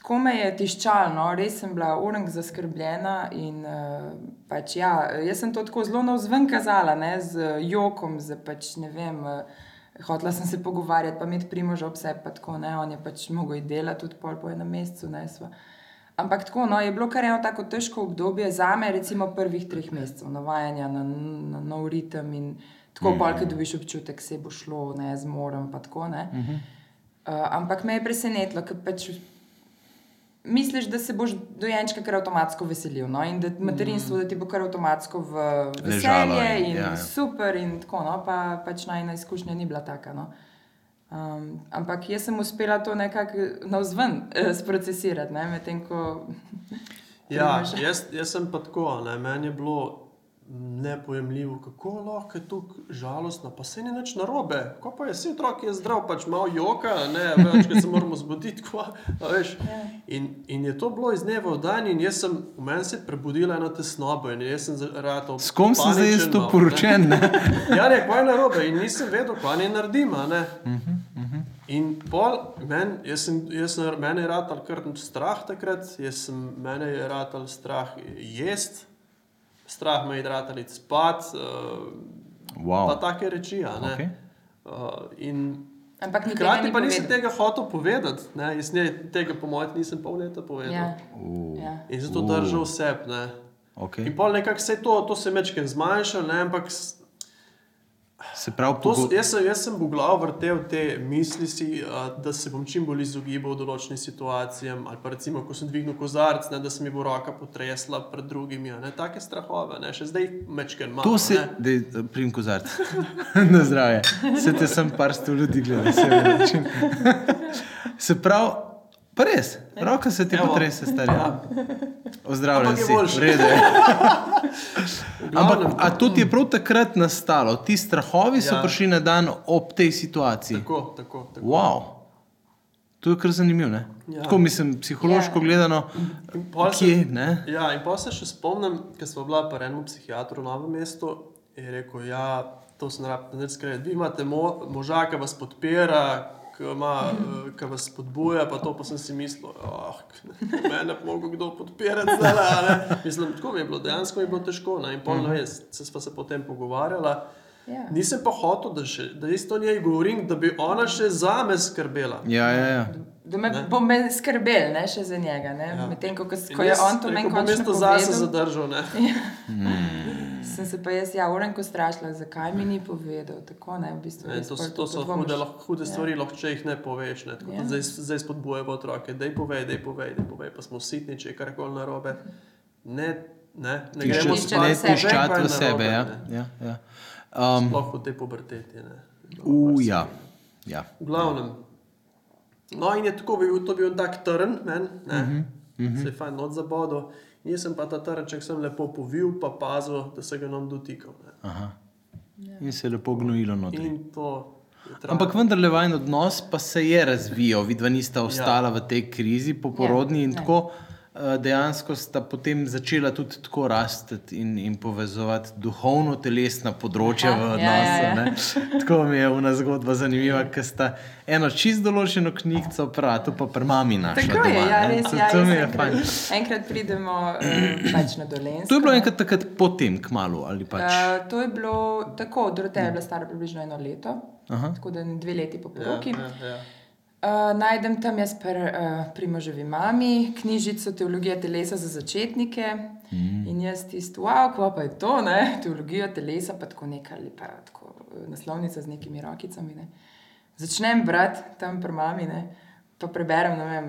tako me je tiščalo, no, res sem bila orang zaskrbljena. In, uh, pač, ja, jaz sem to tako zelo navzven kazala, ne, z jokom, z pač ne vem. Uh, Hotela sem se pogovarjati, pa imeti primož ob sebi, pa tako ne, on je pač mogel iti delati tudi pol po enem mesecu. Ne, sva. Ampak tako no, je bilo kar eno tako težko obdobje za me, recimo prvih treh mesecev, navajanja na, na nov ritem in tako, mm. ki dobiš občutek, se bo šlo, ne zmorem. pa Tako, ne. mm -hmm. uh, ampak me je presenetilo, ker pač misliš, da se boš dojenčka kar avtomatsko veselil no? in da materinstvo da ti bo kar avtomatsko v veselje
in-
in,
ja,
ja, super in tako, no? pa pač najna izkušnja ni bila taka. No? Um, ampak jaz sem uspela to nekako navzven eh, sprocesirati, ne? medtem ko.
Ja, jaz, jaz sem pa tako, ne, meni je bilo nepojemljivo, kako lahko je tako žalostno, pa se ni nič narobe. Ko pa je vsi otrok je zdrav, pač malo joka, ne več, ker se moramo zbuditi. Ko, a veš. in, in je to bilo iz dneva v dan, in jaz sem v meni se je prebudila ena tesnoba in jaz sem zaradi
S kom sem zdaj jaz tu poročen? Ne?
Ja, ne, kaj je narobe in nisem vedel, kaj naj naredim. a ne. In pol, men, jaz sem, jaz sem, mene je ratal kar strah takrat, jaz sem, mene je ratal strah jest, strah me je ratal iti spat, uh,
Wow.
pa take reči. a ne.
Okej.
Uh, in
Okay,
hkrati pa nisem tega hotel povedati, ne, jaz ne, tega po mojem nisem pol leta povedal.
Ja.
Uh,
Ja.
In zato držal vse.
okay.
In pol nekako se je to, to se je mečken zmanjšalo, ne, ampak
Se pravi,
To,
pogo...
jaz, sem, jaz sem v glavu vrtel te misli, si, da se bom čim bolj izogibal določenim situacijam. Ali pa recimo, ko sem dvignil kozarc, ne, da se mi bo roka potresla pred drugimi. Ne, take strahove, ne, še zdaj mečken malo.
To se, da prim kozarc. Na zdravje. Se te sem par sto ljudi gleda, se vidi način. Se pravi, pa res, roka se ti
Evo.
potrese, stari. Ja. Ozdravljen si,
boljše.
v redu je.
V glavnem,
Ampak, a to ti je prav takrat nastalo? Ti strahovi so
Ja.
prišli na dan ob tej situaciji.
Tako, tako. tako.
Wow. To je kar zanimivo. Ja. Tako mislim, psihološko
Ja.
gledano, kje ne.
Ja, in pa se še spomnim, ker smo bila pri enem psihiatru v Novem mestu in je rekel, ja, to se ne rabi. Vi imate mo moža, ki vas podpira, ki, ima, eh, ki vas spodbuja, pa to pa sem si mislil, oh, mene pa mogo kdo podpirati zdaj. a ne." Mislim, tako mi je bilo, dejansko mi je bilo težko. Ne? In pol, ne vem, se sva se potem pogovarjala.
Ja.
Nisem pa hotel, da, še, da isto njej govorim, da bi ona še za me skrbela.
Ja, ja, ja.
Da me
Ne.
bo me skrbel, ne še za njega. Ne?
Ja.
Medtem ko, ko, je
jaz,
on to meni
bom
končno
mesto zase
povedal,
zadržal. Ne?
sem se pa jaz ja, urenko strašila, zakaj mi ni povedal. Tako, ne, v bistvu,
Ne, to, to so hude, lahko- hude stvari, lahko če jih ne poveš. Ne, tako,
Ja.
ja. Zdaj, zdaj spodbujamo otroke, da jih povej, da jih povej, da povej, pa smo sitni, če je karkoli narobe. Ne, ne, ne gremo
Tiščati
spat,
Ne
je
v sebe. Ja. Ja, ja. Um,
Sploh v tej puberteti. ne.
u, ja. Ja.
V glavnem. No, in je tako bil, to bil tak trn, men, ne, uh -huh, uh -huh. se je fajn od zabodo. Jaz sem pa ta trnček sem lepo povil, pa pazil, da se ga nam dotikal. Ne.
Aha. In se je lepo gnojilo
trajalo.
Ampak vendarle vajen odnos pa se je razvijal, vidva nista ostala ja. v tej krizi poporodni ja. in tako. eh, Dejansko sta potem začela tudi tako rasti in, in povezovati duhovno-telesna področja
Aha,
v
ja,
odnosu.
ja, ja.
ne. Tako mi je ena zgodba zanimiva, ker sta eno čist določeno knjigo prav, to pa pri mami našla.
Tako je,
doma,
ja,
ne.
res
To,
ja,
to mi je
enkrat,
fajn.
enkrat pridemo uh, pač na dolensko.
To je bilo
ne.
enkrat takrat potem, kmalo ali pač.
Uh, to je bilo tako, Doroteja je bila stara približno eno leto,
Aha.
tako da dve leti po
Ja,
poroki.
ja, ja.
Uh, najdem tam jaz pri uh, primoževi mami knjižico Teologija telesa za začetnike. Mm. In jaz tisto, wow, kva pa je to, ne? teologija telesa, pa tako neka lepa tako, eh, naslovnica z nekimi rokicami. Ne? Začnem brati tam pri mami, ne? pa preberem, ne vem,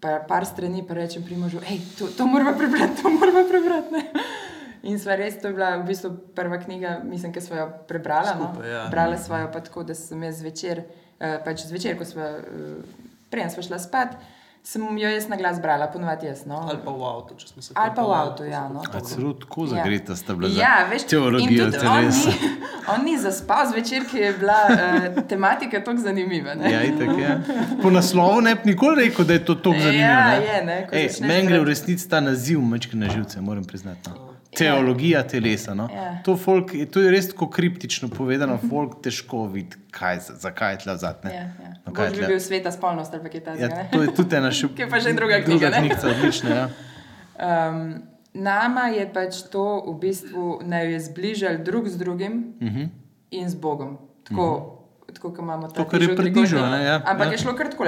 pa, par strani, pa rečem primožu, hej, to, to moramo prebrati, to moramo prebrati. Ne? In sva res, to je bila v bistvu prva knjiga, mislim, ki smo jo prebrala.
Skupaj,
no?
ja.
Brala sva jo pa tako, da sem jaz zvečer, eh, pač zvečer, ko sva, eh, preden sva šla spat, sem jo jaz na glas brala, ponovadi jaz. No?
Ali pa v avtu, če smo se
Ali pa v avtu, ja.
smo
No.
Celo tako zagreta sta bila
Ja, veš,
teologijo
in tudi on
telesa.
ni, on ni zaspal zvečer, ker je bila uh, tematika tako zanimiva. Ne?
Ja, itak, ja. Po naslovu ne bi nikoli rekel, da je to tako zanimivo.
Ja,
ne.
je, ne,
Meni gre v resnici ta naziv mečke na živce, moram priznati. No. Teologija telesa. No.
Ja.
To, folk, to je res tako kriptično povedano, folk težko vidi, kaj, za- zakaj je tle zadnje.
Ja, ja.
No, kaj je
Bož bi
tle?
bil sveta spolnost ali kaj takega.
Ja,
ne?
to je tudi ena še
Ki je pa že druga knjiga,
Druga
ne?
knjiga, odlična. Ja.
Um, nama je pač to v bistvu naj je zbližali drug z drugim uh -huh. in z Bogom. Tako, uh -huh. tako kot imamo
Mhm. To,
ta
kar je
križev
pri
trikotnik.
križu, ne, ja,
Ampak
ja.
je šlo kar tako,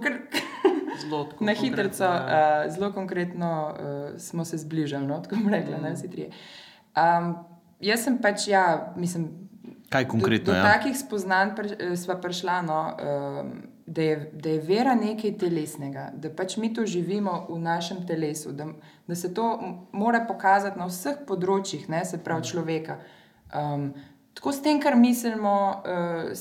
kar
Zelo tako
na hitro,
ja.
uh, zelo konkretno uh, smo se zbližali, no, tako rekla, ne vsi trije. Um, jaz sem pač, ja, mislim.
Kaj konkretno,
Do, do
ja?
takih spoznanj pr, eh, sva prišla, no, um, da, je, da je vera nekaj telesnega, da pač mi to živimo v našem telesu, da, da se to mora pokazati na vseh področjih, ne, se pravi človeka. Um, tako s tem, kar mislimo, uh,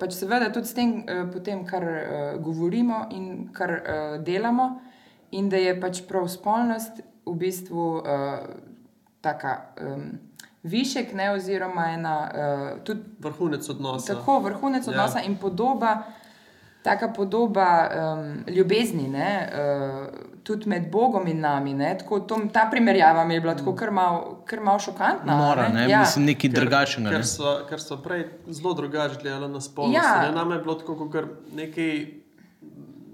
pač seveda tudi s tem, uh, potem, kar uh, govorimo in kar uh, delamo, in da je pač prav spolnost v bistvu uh, taka. Višek, ne, oziroma ena uh, tudi
Vrhunec odnosa.
tako vrhunec
Ja.
odnosa in podoba, taka podoba um, ljubezni, ne, uh, tudi med Bogom in nami. Ne, tako, to, ta primerjava mi je bila tako kar malo mal šokantna.
Nora, ne?
Ja.
Mislim, nekaj drugačnega. ne.
Ker so, ker so prej zelo drugače gledali na spolnost.
Ja.
Nam je bilo tako, kot nekaj.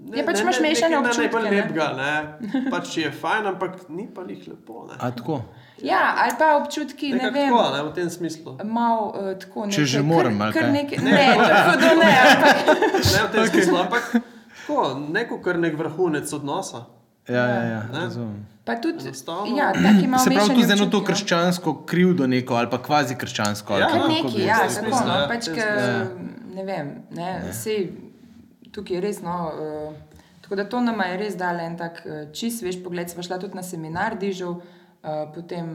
Ne,
Ja, pač imaš mešane
nekaj
občutke,
Najbolj
ne.
lepega, ne. Pač je fajn, ampak ni pa njih lepo. Ne.
A tako?
Ja, ali pa občutki, ne
Nekako
vem.
tako, ne, v tem smislu.
Mal, uh, tako,
Če že
nekaj-
moram,
kar,
ali
kar
kaj?
nekaj, ne, tako da ne, ampak
Ne v tem okay. smislu, ampak tako, neko kar nek vrhunec odnosa.
Ja, ja, ja,
Ne?
razumem.
Pa tudi,
Enostavno-
ja,
Se pravi, tudi eno to
no.
krščansko krivdo neko ali pa kvazi krščansko. ali
Ja,
kako
Kar
bi
neki,
jaz
ja, tako,
smislu,
no,
ja,
pač, ke,
smislu.
ne vem, ne, sej, tukaj je res, no, uh, tako da to nama je res dalo en tak uh, čist svež pogled, sva šla tudi na seminar dižev, uh, potem,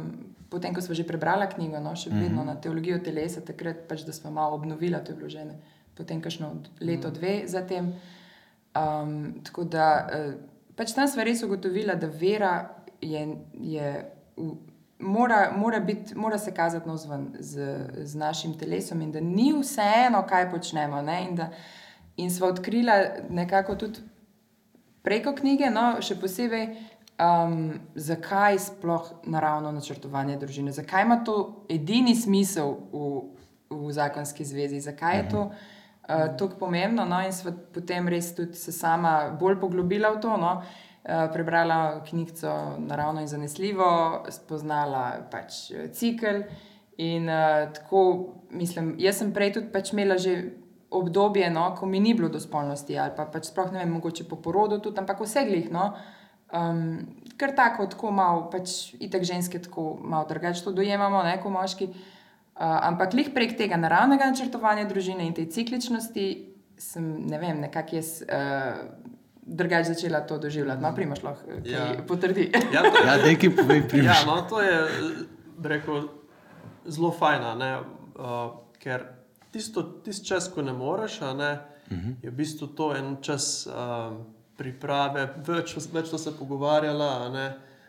potem, ko sva že prebrala knjigo, no, še vedno na teologijo telesa, takrat pač, da sva malo obnovila, to je bilo že ne, potem kakšno leto, dve zatem. Um, tako da uh, pač tam sva res ugotovila, da vera je, je v, mora, mora, bit, mora se kazati navzven z, z našim telesom in da ni vseeno, kaj počnemo. Ne? In, da, in sva odkrila nekako tudi preko knjige, no, še posebej, um, zakaj sploh naravno načrtovanje družine, zakaj ima to edini smisel v, v zakonski zvezi, zakaj je to. Uh, je pomembno, no, in sva potem res tudi se sama bolj poglobila v to. No, uh, prebrala knjigico Naravno in zanesljivo, spoznala pač eh, cikl. In uh, tako, mislim, jaz sem prej tudi pač imela že obdobje, no, ko mi ni bilo do spolnosti, ali pa pač sploh ne vem, mogoče po porodu tudi, ampak vse glih. No, um, ker tako, tako malo, pač itak ženske tako malo drugače to dojemamo, ne kot moški. Uh, ampak lih prek tega naravnega načrtovanja družine in te cikličnosti sem, ne vem, nekako jaz uh, drugače začela to doživljati. No, primaš lahko, ki
Ja.
potrdi.
Ja, to je,
Ja, nekaj povej,
ja,
primiš.
no, to je rekel, zelo fajn, uh, ker tisto, tisto čas, ko ne moreš, a ne, uh -huh. je v bistvu to en čas um, priprave, več, več so se pogovarjala. a ne.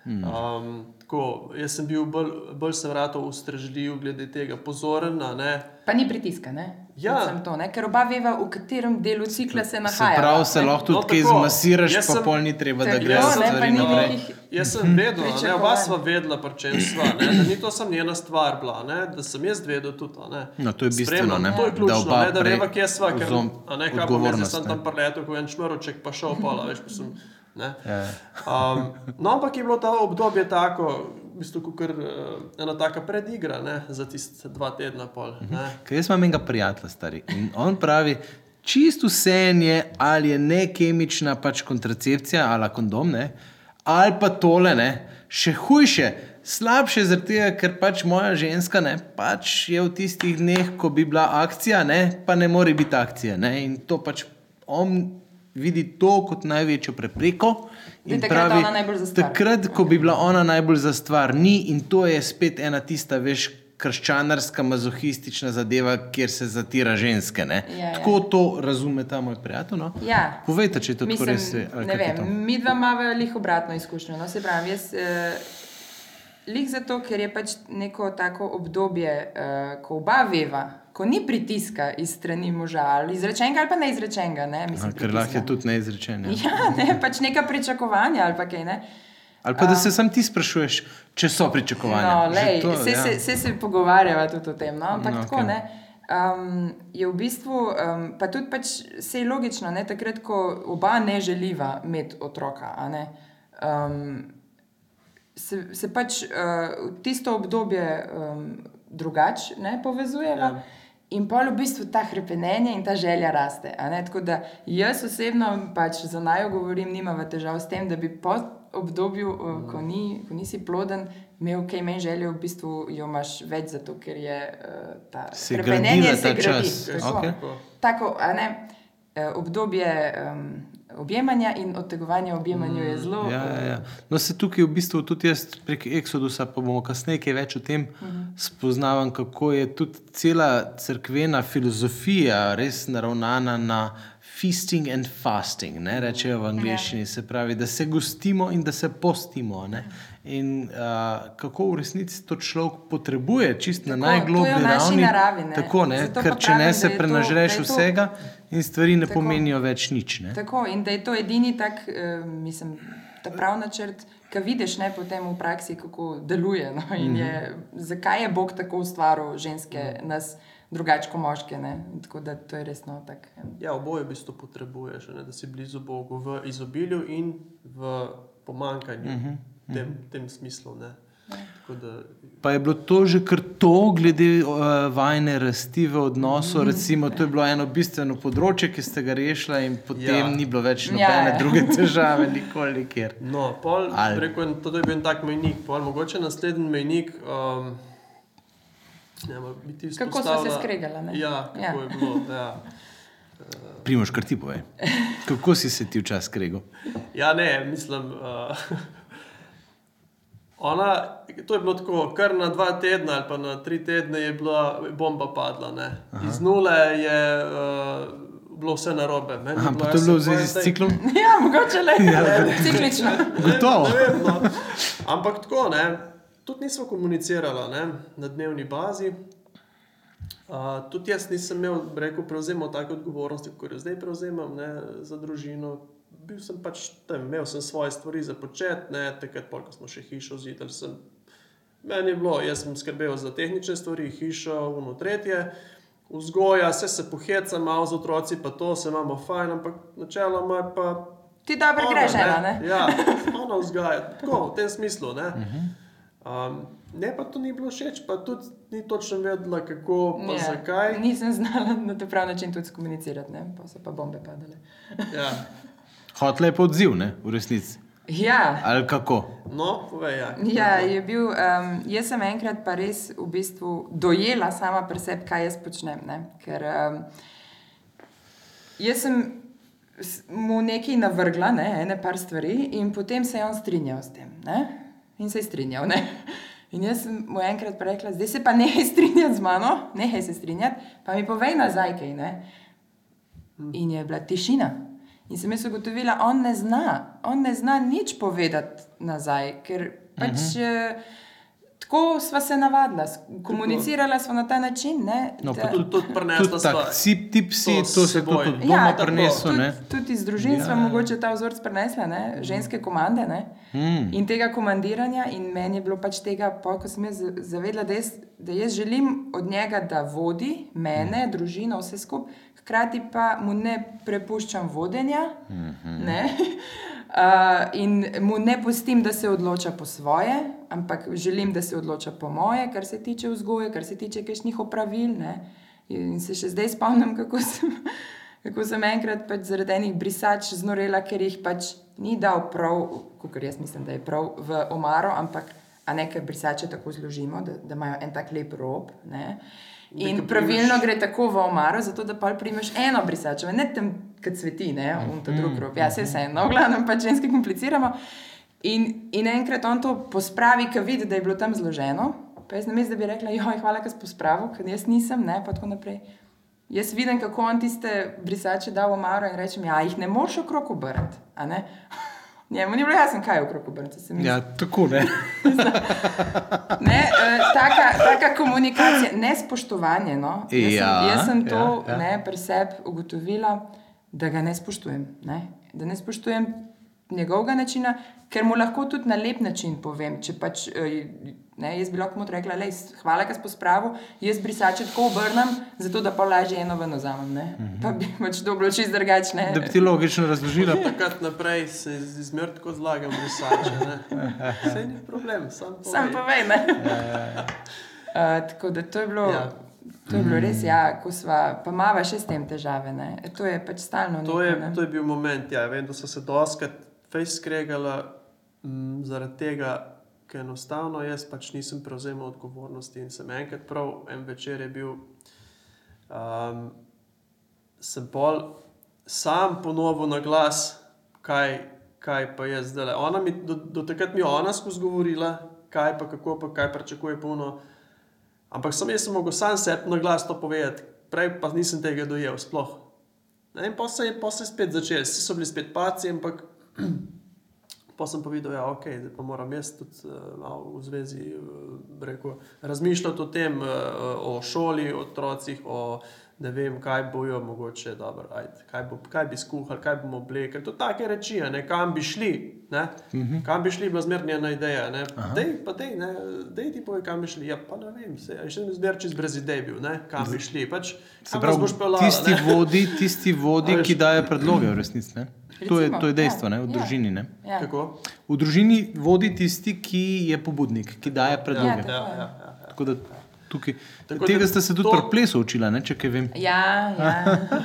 Um, tako, jaz sem bil bolj, bolj sem ratov ustrežljiv glede tega, pozoren. a ne.
Pa ni pritiska, ne?
Ja.
To, ne? Ker oba veva, v katerem delu cikla se
Se
nahaja.
pravi, se lahko tudi
No,
kaj zmasiraš, pa
sem-
pol ni treba, da greš
ne,
stvari
pa ni
naprej.
nekih-
Jaz sem vedel, a ne, oba sva vedela, pri čem sva, ne, da ni to samo njena stvar bila, ne, da sem jaz vedel tudi. Ne,
No, to je bistveno, ne,
To je
da
ključno,
oba
ne, da veva, kje sva, ker a ne, kaj pa jaz
odgovornost,
sem
ne.
tam preletel, kot en šmrček, pa šel pola, veš, pa sem. Ne.
Ja.
Um, no, ampak je bilo ta obdobje tako, v bistvu, kot uh, ena taka predigra ne, za tiste dva tedna. Pol, ne.
Ker jaz imam enega prijatelja, stari. In on pravi, čisto vse je, ali je ne kemična pač kontracepcija ali kondom, ne, ali pa tole, ne, še hujše. Slabše zaradi tega, ker pač moja ženska ne, pač je v tistih dneh, ko bi bila akcija, ne, pa ne more biti akcija. Ne, in to pač on vidi to kot največjo prepreko.
Da
in
takrat
pravi. Takrat, ko bi bila ona najbolj za stvar, ni in to je spet ena tista, veš, krščanarska, mazohistična zadeva, kjer se zatira ženske. ne.
Ja, ja.
Tako to razume ta moj prijatelj. No?
Ja.
Povejte, če je to tako
Mislim,
res. je, ali
Ne
kako je to?
vem, mi dva imamo lih obratno izkušnjo. No, se pravi, jaz. Eh, Lik zato, ker je pač neko tako obdobje, uh, ko oba veva, ko ni pritiska iz strani moža, ali izrečenega ali pa neizrečenega. Ne, mislim,
Ker lahko je tudi neizrečen. Ja.
Ja, ne, pač neka pričakovanja ali pa kaj. Ne.
Ali pa da se sam ti sprašuješ, če so pričakovanja.
No, lej,
to,
se,
ja.
se, se, se pogovarjava tudi o tem. No? Ampak
No,
tako
okej.
ne. Um, je v bistvu, um, pa tudi pač se je logično, ne, takrat, ko oba ne želiva imeti otroka, a ne, um, se, se pač uh, tisto obdobje um, drugače povezujeva.
Ja.
In pol v bistvu ta hrepenenje in ta želja raste. Tako da jaz osebno, pač za najo govorim, nimam težav s tem, da bi po obdobju, mm. ko, ni, ko nisi ploden, imel kaj manj želje, v bistvu jo imaš več, zato ker je uh, ta
Se
hrepenenje se
ta
gradi.
čas.
Tako.
Okej.
Tako.
Ne, eh, obdobje um, objemanja in odtegovanja objemanju je zelo.
Ja, ja, ja. No, se tukaj v bistvu tudi jaz prek Exodusa, pa bomo kasneje kaj več o tem uh
Mhm.
-huh. spoznavam, kako je tudi cela crkvena filozofija res naravnana na feasting and fasting, ne rečejo v angleščini, se pravi, da se gostimo in da se postimo. Ne? In uh, kako v resnici to človek potrebuje, čist na
Tako, to
najgloblji ravni.
naravi, ne.
Tako, ne? Ker če ne
pravim,
se
je to-
prenažreš
to-
vsega in stvari ne
Tako.
pomenijo več nič. Ne?
Tako in da je to edini tak, uh, mislim, ta prav načrt, ki vidiš ne, potem v praksi, kako deluje. No? In je, zakaj je Bog tako ustvaril ženske, nas drugače kot moške. Ne? Tako da to je resno tako.
Ja, oboje v bistvu potrebuješ, ne, da si blizu Bogu v izobilju in v pomankanju, v tem, tem smislu. Ne. Tako da,
Pa je bilo to že kar to, glede uh, vajne rasti v odnosu. Recimo, to je bilo eno bistveno področje, ki ste ga rešili, in potem
Ja.
ni bilo več
Ja,
nobene
ja.
ja. druge težave, nikoli nikjer.
No, pol,
Ali-
rekel, to je bil en tak mejnik, pol, mogoče naslednji mejnik. Um, ne, vem, bi ti
Kako sva se ne?
Ja, kako
Ja.
ja. je bilo. Ja.
Primoš, kar ti povej. Kako si se ti včasih skregal?
Ja, ne, mislim. Uh, ona, to je bilo tako, kar na dva tedna ali pa na tri tedne je bila bomba padla. ne. Iz nule je uh, bilo vse narobe. Meni
Aha,
bilo,
to je bilo v zvezi s ciklom?
Ja, mogoče le. Ciklično.
Gotovo.
Ne vem, no. Ampak tako, ne. tudi nismo komunicirali ne, na dnevni bazi. Uh, tudi jaz nisem imel, rekel, prevzemal take odgovornosti, kot jo zdaj prevzemam ne, za družino. Bil sem pač tam, imel sem svoje stvari za počet, ne, takrat, pol, ko smo še hišo zidali. Sem, meni je bilo, jaz sem skrbel za tehnične stvari, hišo, uno tretje, vzgoja, vse se poheca, malo z otroci, pa to se imamo fajn, ampak načeloma je pa
Ti dobro
Ona,
greš, ena, ne?
Ja, ona vzgaja, tako v tem smislu. Ne, um, ne pa to ni bilo všeč, pa tudi ni točno vedela, kako, pa
Ja,
zakaj.
Nisem znala na ta prav način tudi komunicirati, ne? pa so pa bombe padale.
Ja.
Hotle je pa odziv, ne, v resnici.
Ja,
Ali kako?
No, povej, ja.
Ja,
je
bil, um, jaz sem enkrat pa res v bistvu dojela sama pri sebi, kaj jaz počnem. Ne? Ker um, jaz sem mu nekaj navrgla, ne, ene par stvari, in potem se je on strinjal s tem. Ne? In se je strinjal. Ne? In jaz sem mu enkrat pa rekla, zdaj se pa nehaj strinjati z mano, nehaj se strinjati, pa mi povej nazaj kaj. Ne? In je bila tišina. In sem jaz ugotovila, on ne zna, on ne zna nič povedati nazaj, ker pač uh -huh. Tako sva se navadila, komunicirala sva na ta način. Ne,
No,
da-
Tudi, tudi prenesla sva.
tak, si, ti psi,
to
to, se tudi od doma
tako,
prenesel.
tudi,
ne.
tudi iz družin smo
Ja.
mogoče ta vzorec prenesli, ne? ženske komande. Ne?
Mm.
In tega komandiranja, in meni je bilo pač tega, pol, ko sem jaz za- zavedla, da jaz, da jaz želim od njega, da vodi mene, družino, vse skupaj, hkrati pa mu ne prepuščam vodenja. Ne? Uh, in mu ne pustim, da se odloča po svoje, ampak želim, da se odloča po moje, kar se tiče vzgoje, kar se tiče kakšnih opravil. Ne? In se še zdaj spomnim, kako sem, kako sem enkrat pač zaradi enih brisač znorela, ker jih pač ni dal prav, kot jaz mislim, da je prav v omaro, ampak nekaj brisače tako zložimo, da, da imajo en tak lep rob. Ne? In pravilno
primeš-
gre tako v omaro, zato da pa primeš eno brisačo, ne tam, ki cveti, ne, v ta drug rob. Ja, se vseeno, v glavnem pač ženski kompliciramo. In, in enkrat on to pospravi, ki vidi, da je bilo tam zloženo. Pa jaz namesto, da bi rekla, joj, hvala, ker si pospravil, ker jaz nisem, ne, pa tako naprej. Jaz vidim, kako on tiste brisače da v omaro in rečem, ja, jih ne moreš okrog obrniti. Njemu ni bilo jasno, kaj je okrog obrniti.
Ja, tako ne.
Ne, eh, taka, taka komunikacija, nespoštovanje. No. Jaz,
Ja,
sem, jaz sem to
ja, ja.
ne, pri sebi ugotovila, da ga ne spoštujem. Ne. Da ne spoštujem njegovega načina, ker mu lahko tudi na lep način povem. Če pač, eh, ne, jaz bi lahko mu rekla, lej, hvala, da si pospravil, jaz brisače tako obrnem, zato da pa lažje eno ven vzamem. Ne. Pa bi pač to bilo čist drugačne.
Da bi ti logično razložila.
Takrat naprej se izmer tako zlagam brisače. ne. Saj ni problem, sam povej.
Sam povej. ne. Uh, tako da to je bilo.
Ja.
To je bilo res, ja, ko sva, pa mava še s tem težave. Ne? E, To je pač stalno.
To
neko,
je,
ne.
to je bil moment, ja. Vem, da so se doskrat fejs skregala m, zaradi tega, ker enostavno jaz pač nisem prevzemal odgovornosti in sem enkrat prav en večer je bil, um, sem pol sam ponovil na glas, kaj, kaj pa je zdaj. Ona mi, do, do takrat mi je ona skozi govorila, kaj pa kako pa kaj pričakuje puno. Ampak sem jaz sem mogel sam sebi na glas to povedati, prej pa nisem tega dojel sploh. Ne, in pa se je spet začel, vsi so bili spet paci, ampak pa sem pa videl, da ja, okay, pa moram jaz tudi uh, malo v zvezi uh, rekel, razmišljati o tem, uh, o šoli, o otrocih, o ne vem, kaj bojo, mogoče, dobro, ajde, kaj, bo, kaj bi skuhali, kaj bomo oblekli. To take reči, a ne, kam bi šli. Ne? Uh -huh. Kam bi šli, bila zmerna ena ideja. Ne? Dej, pa dej, ne, dej ti povej, kam bi šli. Ja, pa ne vem, se, še ne zmer čez brez idej bil, ne? kam bi šli. Pač,
Se pravi,
boš peljala,
tisti
ne?
vodi, tisti vodi ki daje predloge, v resnici. To je, to je dejstvo,
ja,
ne, v
ja.
družini. Ne?
Ja.
Kako?
V družini vodi tisti, ki je pobudnik, ki daje predloge.
tako
Ja,
je.
ja, ja, ja.
Tako da tukaj,
Tako
tega
da
ste se tudi
to-
pri plesu učila, ne, če kaj vem.
Ja, ja.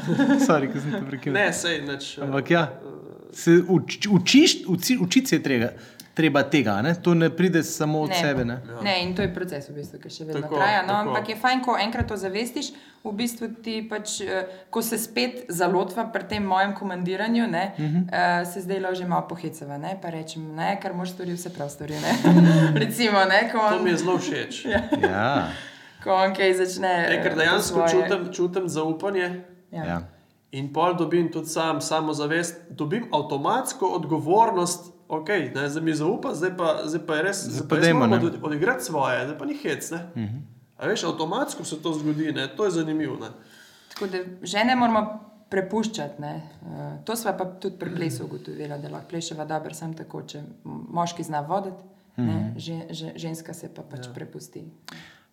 Sorry, ker sem te prekinil.
Ne, sej nič. eh,
Ampak ja, se uč, učiš, uči, učiti se je treba, treba tega, ne? to ne pride samo od
Ne.
sebe. Ne?
Ja.
Ne, in to je proces, v bistvu, ki še vedno
Tako,
traja. No,
tako.
ampak je fajn, ko enkrat to zavestiš, v bistvu ti pač, eh, ko se spet zalotva pri tem mojem komandiranju, ne, uh -huh. uh, se zdaj že malo pohecava, ne, pa rečem, ne, kar moš storiti, vse prav stori. ne. Recimo, ne, ko
To
on,
mi je zelo všeč.
Ja,
ko on kaj začne.
E, ker dejansko čutim, čutim zaupanje
Ja.
ja.
in pol dobim tudi sam samozavest, dobim avtomatsko odgovornost. Ok, ne, zdaj mi zaupa, zdaj pa, zdaj pa je res, zdaj
pa dajmo,
od- odigrati svoje, zdaj pa ni hec. Ne? Uh -huh. A veš, avtomatsko se to zgodi, ne? to je zanimivo. Ne?
Tako da žene moramo prepuščati. Ne? Uh, to sva pa tudi pri plesu ugotovila, da lahko pleševa dobro, samo tako, če moški zna voditi, ne, že, že, ženska se pa pač ja. prepusti.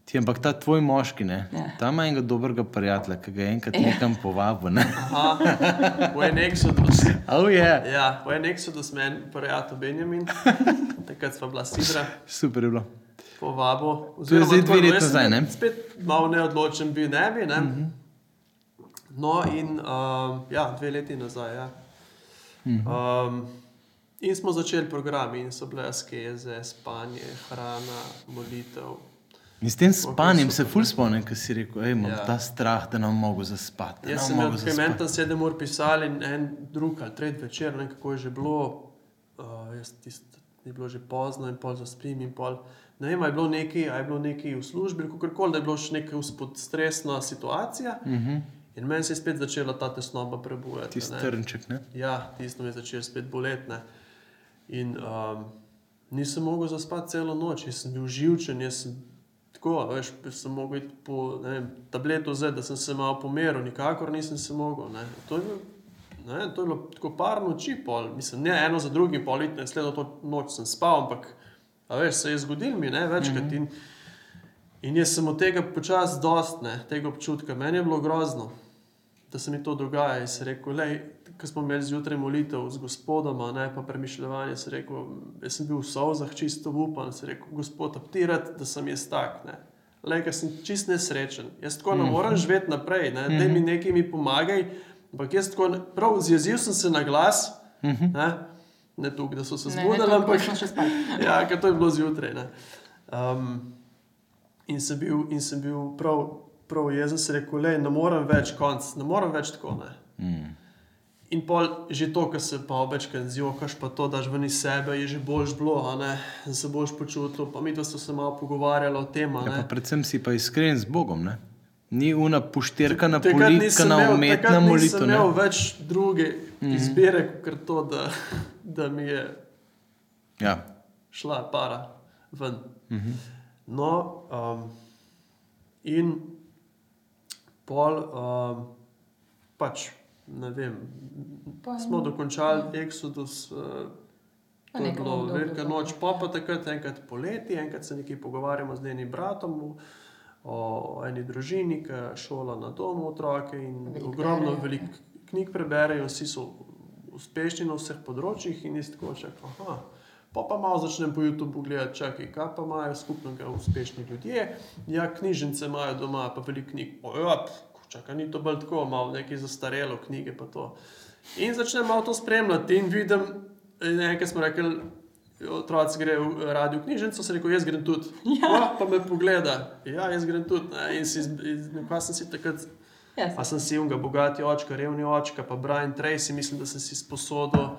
Ti, ampak ta tvoj moški, ne,
Ja.
ta ima enega dobrega prijatelja, ki ga je enkrat nekam povabil. Ne?
Aha, v en Exodus.
Oh, yeah.
Ja, v en Exodus meni prijatelj Benjamin, takrat sva bila sidra.
Super je bilo.
povabo.
To je zdaj dve
no,
leti nazaj,
bil
ne?
Spet malo neodločen, bi ne bi. Ne? Mm -hmm. No, in um, ja, dve leti nazaj. Ja. Mm -hmm. um, in smo začeli programi, in so bile askeze, spanje, hrana, molitev.
In s tem spanjem se
super,
ful spomnim, ker si rekel, da imam
Ja.
ta strah, da ne bom mogel zaspati.
Jaz sem imel meni sedem ur pisali in en drug ali tretji večer, ne kako je že bilo. Uh, jaz tist, je bilo že pozno in pol zaspim in pol. Ne vem, a je bilo nekaj, je bilo nekaj v službi, kako koli, da je bilo še neka stresna situacija. Uh -huh. In meni se je spet začela ta tesnoba prebujati.
Tisti trnček. Ne?
Ja, tisto me je začelo spet boleti. In um, nisem mogel zaspati celo noč, jaz sem bil živčen, jaz sem tako, veš, sem mogel iti po vem, tableto zdaj, da sem se malo pomeril, nikakor nisem se mogel. Ne. To je, bil, ne, to je bilo tako par noči, pol. mislim, ne eno za drugim, pol in naslednjo to noč sem spal, ampak veš, se je zgodil mi ne, večkrat. Mm -hmm. in, in jaz sem od tega počasi dost, ne, tega občutka, meni je bilo grozno da se mi to dogaja. In se rekel, lej, ko smo imeli zjutraj molitev z gospodoma, ne pa premišljanje, se rekel, jaz sem bil v solzah, čisto upan, se rekel, gospod, aptirat, da sem jaz tak. Ne. Lej, ker sem čist nesrečen. Jaz tako ne morem živeti naprej, ne. da mi nekaj mi pomagaj. Ampak jaz tako, prav zjezil sem se na glas, ne, ne tukaj, da so se zbudili, ampak
še spali.
ja, ker to je bilo zjutraj. ne. Um, in, sem bil, in sem bil prav, prav jezen, se rekel, le, ne morem več konc, ne morem več tako. Ne.
Mm.
In pol že to, kar se pa večkrat zjokaš, pa to daš ven iz sebe, je že boljš bilo, in se boljš počutil. Pa mi dva smo se malo pogovarjali o tem.
Ja, predvsem si pa iskren z Bogom. Ne? Ni una pošterkana
Takrat
politika na umetna molitev. Ne.
imel več druge izbire, kot to, da, da mi je
Ja.
šla para ven. Uh -huh. No, um, in pol, um, pač ne vem,
Pa-
smo dokončali Exodus. Uh, To je bilo velika noč, pa pa takrat enkrat poleti, enkrat se nekaj pogovarjamo z njenim bratom o eni družini, ki šola na domu otroke in
Veliko
ogromno
berejo,
velik knjig preberejo, vsi so uspešni na vseh področjih in jaz tako čakam. aha. Pa pa malo začnem po YouTubu gledati, čakaj, kaj pa imajo skupnega uspešni ljudje. Ja, knjižnice imajo doma, pa veliko knjig. Oja, čakaj, ni to bolj tako, malo nekaj zastarelo knjige pa to. In začnem malo to spremljati in vidim, nekaj smo rekli, otroci grejo v radio knjižnico, se rekel, jaz grem tudi. Ja. Pa me pogleda, ja, jaz grem tudi. Ne? In si, in, kaj sem si takrat
Yes.
Pa sem si unga, bogati očka, revni očka, pa Brian Tracy, mislim, da sem si sposodil.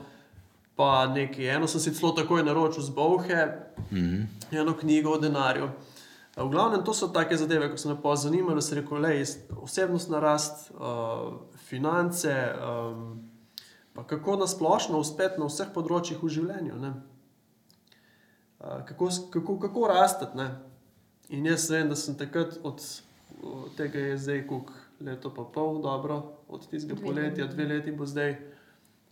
Pa nekaj, eno sem si celo takoj naročil z Bovhe, mm -hmm. eno knjigo o denarju. V glavnem, to so take zadeve, ko so me pa zanimale, se reko, le, osebnostna rast, uh, finance, um, pa kako nasplošno uspeti na vseh področjih v življenju. ne. Uh, kako, kako, kako rasteti. ne. In jaz vem, da sem takrat od, tega je zdaj kuk leto pa pol, dobro, od tistega poletja, dve leti bo zdaj.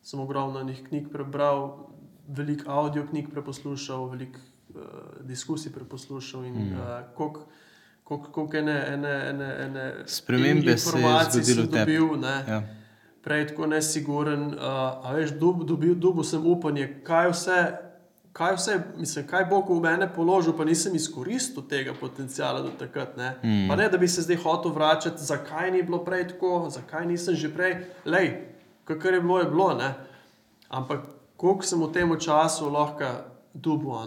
Sem ogromno njih knjig prebral, veliko audio knjig preposlušal, veliko diskusij preposlušal in mm. uh, koliko ene, ene, ene, ene
Spremembe se je zgodilo v tebi. Ja.
prej tako nesiguren. Uh, a veš, dobil, dobil sem upanje, kaj vse. Kaj vse, mislim, kaj bo v mene položil, pa nisem izkoristil tega potencijala do takrat. Ne? Mm. Pa ne, da bi se zdaj hotel vračati, zakaj ni bilo prej tako, zakaj nisem že prej, lej, kar je bilo, je bilo. Ne? Ampak koliko sem v tem času lahko dubo.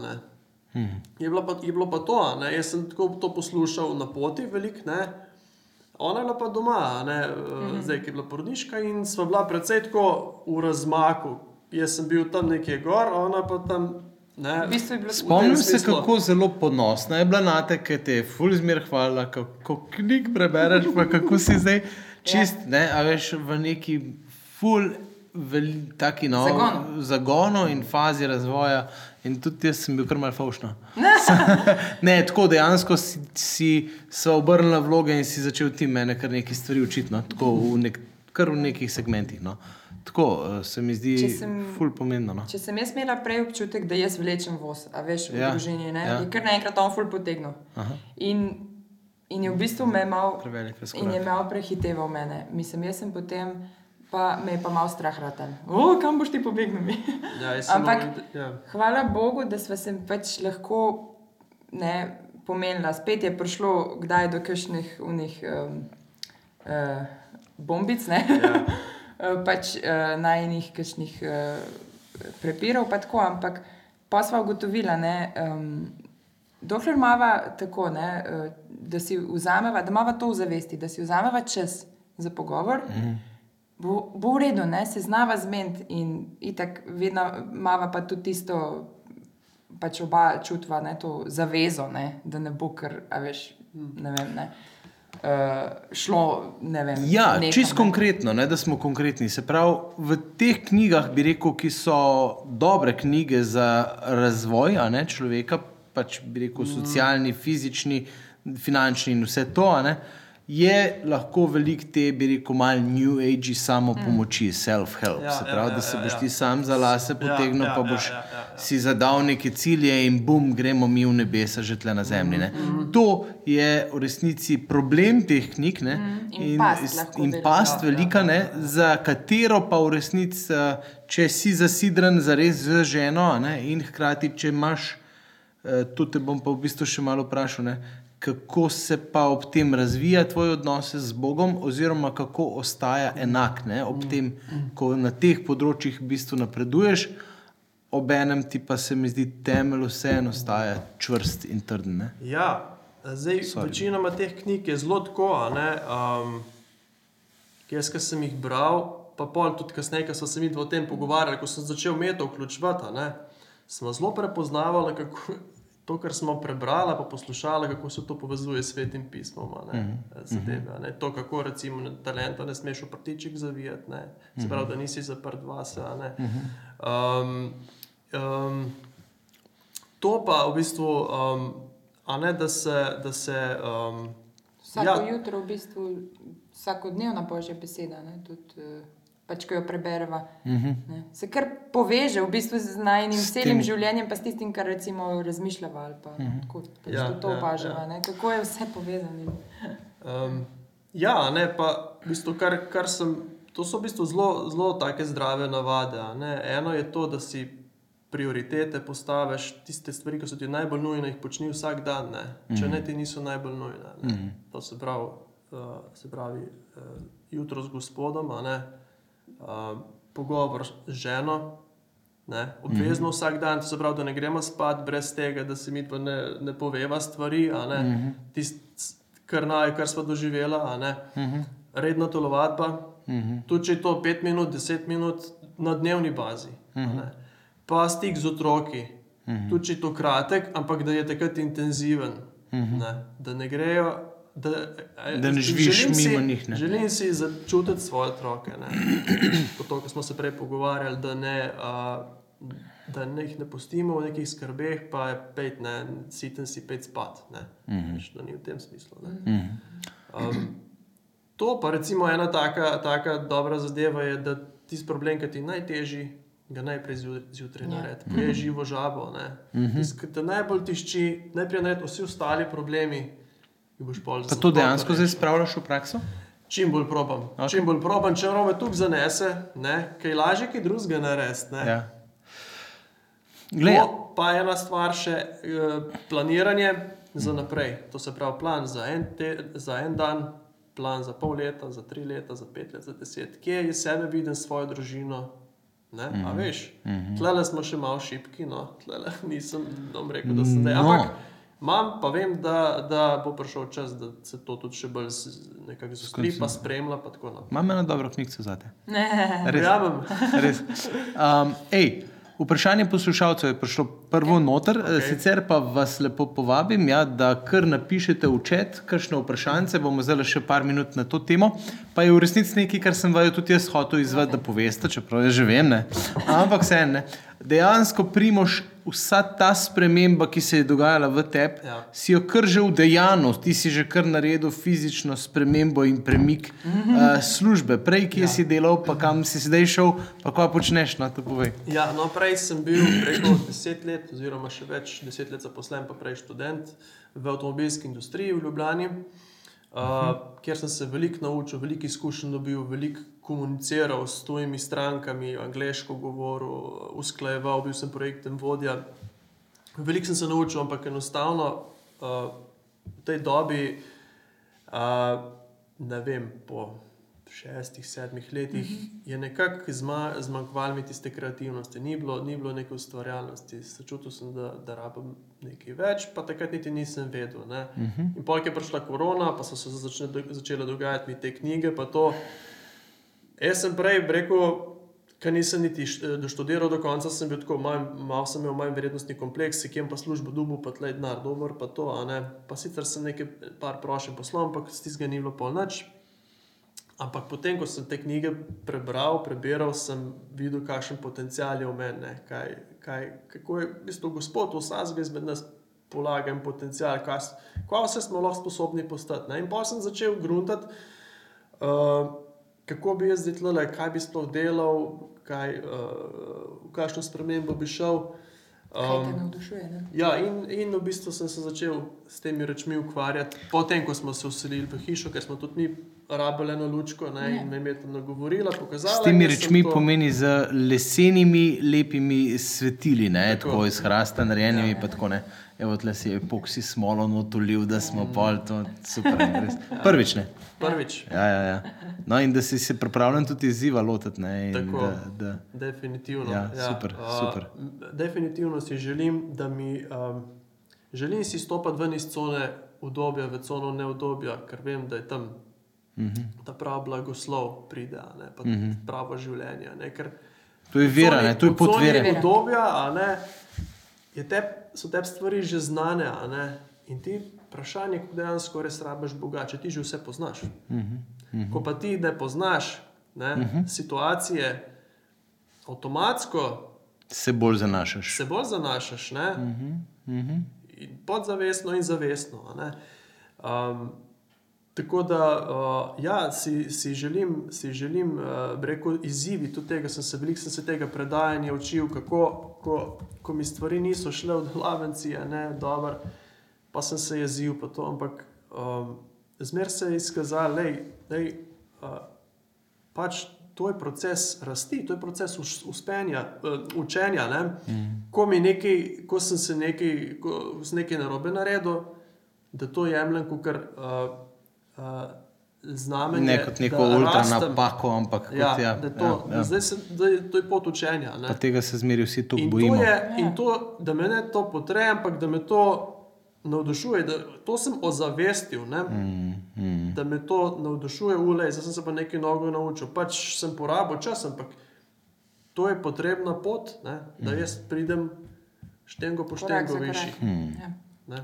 Mm. Je, je bilo pa to, ne? jaz sem tako to poslušal na poti, velik, ne? ona je bila pa doma, ne? Mm. zdaj je bila porodniška in sva bila predvsej tako v razmaku. Jaz sem bil tam nekje gor, ona pa tam.
V bistvu
Spomnim se, kako zelo ponosna je bila na te, ki te je fulj zmer hvala, kako knjig prebereš, pa kako si zdaj čist, ja. ne, a veš v neki fulj. Taki no,
zagonu.
zagonu in fazi razvoja, in tudi jaz sem bil kar malce faušno. ne, tako dejansko si, si se obrnil vloge in si začel ti mene kar nekaj stvari učiti, no? tako v, nek, v nekih segmentih. No? Tako uh, se mi zdi, ful pomembno. No?
Če sem jaz imela prej občutek, da jaz vlečem voz, a veš, v ja, družini, ja. je kar naenkrat on ful potegnil. In, in je v bistvu me malo mal prehiteval mene. Mislim, jaz sem potem. Pa me je pa malo strah, da kam boš ti pobegnil.
ja,
Ampak ja. hvala Bogu, da smo se pač lahko ne, pomenili. Spet je prišlo, kdaj do kakšnih unih um, uh, bombic. Ja. Eh, pač uh, najnih kakšnih uh, prepirov, pa tako, ampak pa smo ugotovili, da um, dokler imamo tako, ne, uh, da si vzameva, da imamo to v zavesti, da si vzameva čas za pogovor. Mm. Bo, bo v redu, ne? se znava zmed in tako vedno imamo pa tudi tisto, pač oba čutva ne, to zavezo, ne? da ne bo kar, a veš, ne vem. Ne? uh, šlo. Vem,
ja, čisto konkretno, ne, da smo konkretni. Se pravi, v teh knjigah, bi rekel, ki so dobre knjige za razvoj ne, človeka, pač bi rekel, mm. socialni, fizični, finančni in vse to. Ne, uh, je lahko velik te, bi rekel, malo new age, samo pomoči, mm. self-help. Ja, se pravi, ja, ja, da se boš ti ja. sam za lase potegnil, ja, ja, pa boš ja, ja, ja, ja. si zadal neke cilje in bum, gremo mi v nebesa, že tle na zemlji. Mm -hmm. To je v resnici problem teh knjig ne?
Mm, in, in past,
in past velika, ja, ja. za katero pa v resnici, eh, če si zasidren za res z ženo ne? in hkrati, če imaš. Uh, tu te bom pa v bistvu še malo vprašal, ne? Kako se pa ob tem razvija tvoj odnos z Bogom, oziroma kako ostaja enak ne, ob tem, ko na teh področjih v bistvu napreduješ, ob enem ti pa se mi zdi temelj vseeno ostaja čvrst in trden. Ne.
Ja, zdaj večinoma teh knjig je zelo tako. Um, jaz, ki sem jih bral, pa pol tudi kasneje, ko smo se mi o tem pogovarjali, ko sem začel meto vključevati, smo zelo prepoznavali, kako to, kar smo prebrali, pa poslušali, kako se to povezuje s svetim pismom. Ne, mm -hmm. zadeve, ne. To, kako recimo talenta ne smeš v prtiček zavijati, ne. se pravi, da nisi zaprt vase. Um, um, to pa v bistvu, um, ne, da se. Da se um,
Vsako ja, jutro, v bistvu, vsakodnevna božja beseda. Ne, tudi, uh, pač, ko jo preberemo. Uh mhm. -huh. Se kar poveže v bistvu z najnim celim življenjem, pa s tistim, kar recimo razmišljamo. Uh mhm. -huh. Tako pač ja, to ja, opažamo, ja. kako je vse povezano.
um, ja, ne, pa v bistvu, kar, kar sem. To so v bistvu zelo, zelo take zdrave navade. Eno je to, da si prioritete postaviš, tiste stvari, ki so ti najbolj nujne, jih počni vsak dan, ne? če ne mhm. ti niso najbolj nujne. Mm -hmm. To se pravi, uh, se pravi uh, jutro z gospodom, pogovor z ženo, ne, obvezno mm -hmm. vsak dan, to se pravi, da ne gremo spat brez tega, da se mi pa ne, ne poveva stvari, mm -hmm. tisto, kar naj, kar smo doživeli, mm -hmm. redno telovadba, mm -hmm. tudi če je to 5 minut, 10 minut na dnevni bazi, mm -hmm. pa stik z otroki. Mm -hmm. Tudi če je to kratek, ampak da je takrat intenziven, mm -hmm. ne, da ne grejo da,
da ne živiš mimo njih.
Ne. Želim si začutiti svoje otroke. To, kar smo se prej pogovarjali, da, ne, a, da ne jih ne pustimo v nekih skrbeh, pa je pet, ne, siten si pet spat. Mm -hmm. To ni v tem smislu. Mm -hmm. um, to pa recimo ena taka, taka dobra zadeva je, da tisti problem, ki ti je najtežji. Ga najprej zjutraj ja. naredi, mm -hmm. je živo žabo. Mm -hmm. Tis, te najbolj tišči, najprej naredi vsi ostali problemi,
Pa to dejansko zdaj spravljaš v prakso?
Čim bolj probam. Okay. Čim bolj probam, če me tukaj zanese, ne, kaj lažje, kaj drugega narediti. ne.
Ja. Glej, ja.
Pa je ena stvar še eh, planiranje za naprej. To se pravi plan za en, te, za en dan, plan za pol leta, za tri leta, za pet let, za deset. Kje je sebe vidim, svojo družino. Ne? Mm. -hmm. A veš, tlele smo še malo šipki, no, tlele nisem rekel, da sem zdaj.
No.
Imam, pa vem, da, da bo prišel čas, da se to tudi še bolj z- nekako zastri, pa spremlja. Pa tako naprej.
imam eno dobro knjigo za te.
Ne.
Res.
Verjamem.
Res. Um, ej, vprašanje poslušalcev je prišlo prvo noter, okay. sicer pa vas lepo povabim, ja, da kar napišete v čat, kakšno vprašanje, bomo zdaj še par minut na to temo. Pa je v resnici nekaj, kar sem vaju tudi jaz hotel izvedeti, da poveste, čeprav jaz že vem, ne. Ampak vse ne. Dejansko primoš vsa ta sprememba, ki se je dogajala v tebi, ja. Si jo kar že v dejanju, ti si že kar naredil fizično spremembo in premik mm -hmm. uh, službe. Prej, kje ja. si delal, pa kam si zdaj šel, pa kaj počneš, no to povej.
Ja, no, prej sem bil preko deset let, oziroma še več deset let zaposlen, pa prej študent v avtomobilski industriji v Ljubljani, uh, kjer sem se veliko naučil, veliko izkušenj dobil, veliko komuniciral s tujimi strankami, angliško govoril, usklajeval, bil sem projekten vodja. Veliko sem se naučil, ampak enostavno uh, v tej dobi, uh, ne vem, po šestih, sedmih letih mm -hmm. je nekako zma, zmanjkovalo mi tiste kreativnosti, ni bilo, ni bilo neke ustvarjalnosti. Začutil sem, da, da rabim nekaj več, pa takrat niti nisem vedel. Mm -hmm. In pojk je prišla korona, pa so se začne, začele dogajati mi te knjige. pa to. Jaz sem prej rekel, ker nisem niti š- doštudiral do konca, sem bil tako, malo, malo sem imel manj vrednostni kompleks, kjem pa službo dubu, pa tleh denar, dober, pa to, a ne. Pa sicer sem nekaj par prošen poslal, ampak s tistega ni bilo pol nič. Ampak potem, ko sem te knjige prebral, prebiral, sem videl, kakšen potencial je v meni, kaj, kaj, kako je v bistvu Gospod vsakega izmed nas polaga en potencial, kaj, kaj vse smo lahko sposobni postati. Ne. In pa sem začel gruntati, uh, kako bi jaz zdaj tle, kaj bi sploh delal, kaj, uh, v kakšno spremembo bi šel.
Ne?
Ja, in, in v bistvu sem se začel s temi rečmi ukvarjati, potem ko smo se vselili v hišo, ker smo tudi mi rabili eno lučko ne, in me je tam nagovorila, pokazala.
S temi rečmi
to-
pomeni z lesenimi, lepimi svetili, ne, tako,
Tako.
iz hrasta narejenimi. Ja. Pa tako, ne. Evo, tle si je epoksi smolo notolil, da smo mm. pol to super. ne, res. Prvič ne.
Prvič,
Ja, ja, ja. No, in da si se pripravljen tudi izziva lotiti. Ne, in
Tako.
da, da,
definitivno.
Ja, super, super.
m, definitivno si želim, da mi um, želim si stopiti ven iz cone udobja v cono neudobja, ker vem, da je tam
mm -hmm.
ta pravi blagoslov pride, ne, pa mm
Mhm.
-hmm. pravo življenje. Ne, ker
To je vera, ne, to je pot vere.
Vera.
Obdobja, a ne, je teb, so te stvari že znane, in ti vprašanje, kako dejansko res rabiš Boga, če ti že vse poznaš.
Mm -hmm.
Ko pa ti ne poznaš ne, uh -huh. situacije, avtomatsko
Se bolj zanašaš.
se bolj zanašaš, ne, uh -huh. Uh -huh. in podzavestno in zavestno. Um, tako da, uh, ja, si, si želim, si želim uh, rekel, izzivi tudi tega, sem se veliko sem se tega predajanja učil, kako ko, ko mi stvari niso šle od glavenci, ne dobro, pa sem se jezil po to, ampak um, zmer se je izkazalo, da je pač to je proces rasti, to je proces us- uspenja, uh, učenja. Ne? Mm. Ko, nekaj, ko sem se nekaj, ko nekaj narobe naredil, da to jemljem kot uh, uh, znamenje.
Ne kot neko ultra napako, ampak kot
Ja,
ja,
to,
ja,
ja,
ja.
Zdaj se, da je, to je pot učenja. ne.
Pa tega se zmeri vsi tu
In to,
bojimo.
je, in to, da me ne to potre, ampak da me to navdušuje, da to sem ozavestil, ne,
Mm, mm.
da me to navdušuje, ulej, zdaj sem se pa nekaj novega naučil. Pač sem porabil čas, ampak to je potrebna pot, ne, da jaz pridem štengo po štengo višji.
Ja.
ne.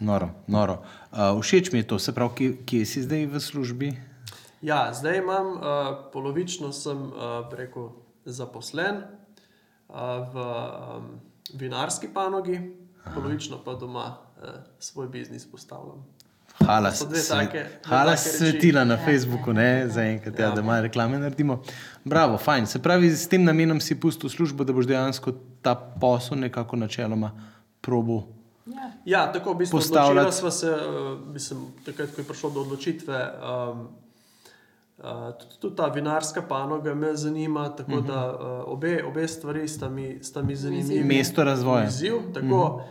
Noro, noro. Uh, všeč mi je to, se pravi, kje, kje si zdaj v službi?
Ja, zdaj imam, uh, polovično sem uh, rekel, zaposlen uh, v um, vinarski panogi, polovično pa doma uh, svoj biznis postavljam.
Hala,
take-
hala
take reči.
svetila na Facebooku, ne zaenkrat, ja,
Ja.
da malo reklame naredimo. Bravo, fajn. Se pravi, s tem namenom si pustil službo, da boš dejansko ta posel nekako načeloma probo
Ja.
Ja, tako v bistvu
Postavljati-
odločila sva se, uh, mislim, takrat, ko je prišlo do odločitve. Um, Uh, tudi, tudi ta vinarska panoga me zanima, tako uh -huh. da uh, obe, obe stvari sta mi, sta mi zanimivi.
Mesto razvoja.
Izziv, tako, uh -huh.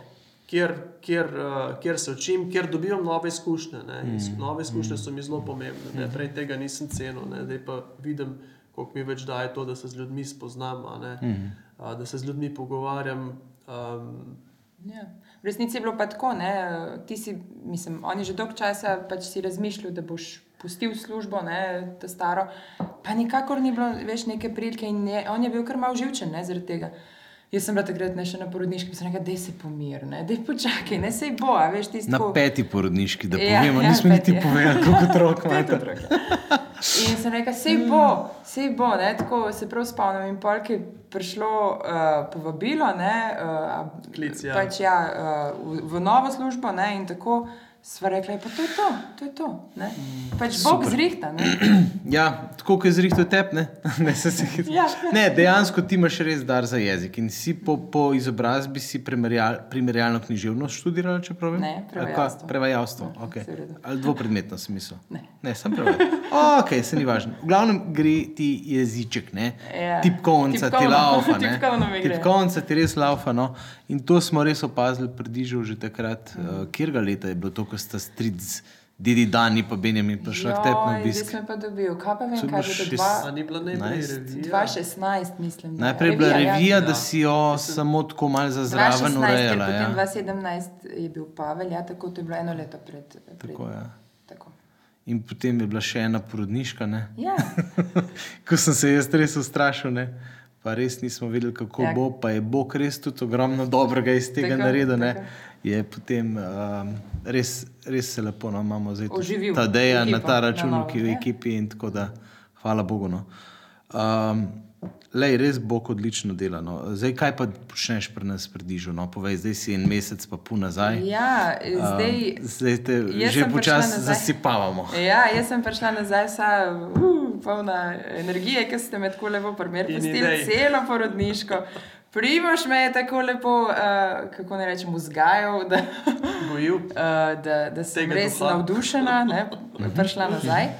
kjer, kjer, uh, kjer se učim, kjer dobivam nove izkušnje. Ne. Iz, nove izkušnje so mi zelo pomembne. Ne. Prej tega nisem cenil, ne. zdaj pa vidim, koliko mi več daje to, da se z ljudmi spoznam, a ne, uh, da se z ljudmi pogovarjam. Um,
Ja. V resnici je bilo pa tako, ne? ti si, mislim, oni že dolgo časa pač si razmišljal, da boš pustil službo, ne, ta staro, pa nikakor ni bilo več neke prilike in je, on je bil kar mal živčen ne, zaradi tega. Jaz sem bila takrat ne še na porodniški, sem rekla, da se pomir, da je počakaj, ne se bo, a veš, tisto.
Na peti porodniški, da
Ja,
povemo,
ja,
nismo niti povedali, koliko otrok imate.
In sem rekla, sej bo, sej bo, ne, tako se prav spomnim. In polk je prišlo uh, povabilo, ne, uh,
Klic, ja.
pač, ja, uh, v, v novo službo, ne, in tako sva rekla, "Ja, pa to je to, to je to. Ne. Pač Bog
Super.
zrihta. Ne.
Ja, tako kot je zrihtel tep, ne? ne, se se hitro.
Ja.
ne, dejansko ti imaš res dar za jezik in si po, po izobrazbi si primerjal, primerjalno književnost študirala, če pravim?
Ne, prevajalstvo.
Prevajalstvo,
Ja,
okay. Ali dvopredmetno sem mislil?
Ne.
Ne, sem prevajalstvo. Ok, se ni važno. V glavnem gre ti jeziček, ne?
Ja.
Tipkovnica ti
Tipkovno.
laufa, ne?
Tipkovno.
Tipkovnica ti res laufa, no? In to smo res opazili pri Dižu že takrat.
Mhm.
Uh, Kjerga leta je bilo to, ko sta stric, dedi Dani pa Benjamin prišla k tebi na obisk?
Zdaj sem pa dobil, kaj pa vem,
je
kaj
bilo
je to
šest-
a ni bila najprej
15?
revija?
2016, mislim. da.
Najprej je bila revija,
ja.
da si jo samo tako malo za zraven
2016,
urejala. Ja.
2017 je bil Pavel, ja, tako to je bilo eno leto pred. pred
Tako, ja.
tako.
In potem je bila še ena porodniška, ne?
Ja,
ko sem se jaz res ustrašil, ne? pa res nismo vedeli, kako
Ja.
ja. bo. Pa je Bog res tudi ogromno dobrega iz tega
Tako,
naredil. ne.
tako.
Je potem um, res, res se lepo no, imamo zdaj tudi
Oživil
Tadeja na ta
na
račun,
novo,
ki je v
ja.
ekipi in tako da, hvala Bogu. No. Um, Lej, res Bog odlično dela. No. Zdaj, kaj pa počneš pri nas, predižu? No? Povej, zdaj si en mesec, pa pu nazaj.
ja zdaj.
Um, zdaj te že počasi zasipavamo.
Ja, jaz sem prišla nazaj, vsa uh, polna energije, ki ste me tako lepo
idej.
celo porodniško. Primoš me je tako lepo, uh, kako ne rečem, vzgajal, da,
Gojil.
uh, da, da sem
Tega
res
duha.
navdušena, ne, prišla nazaj.
Ja,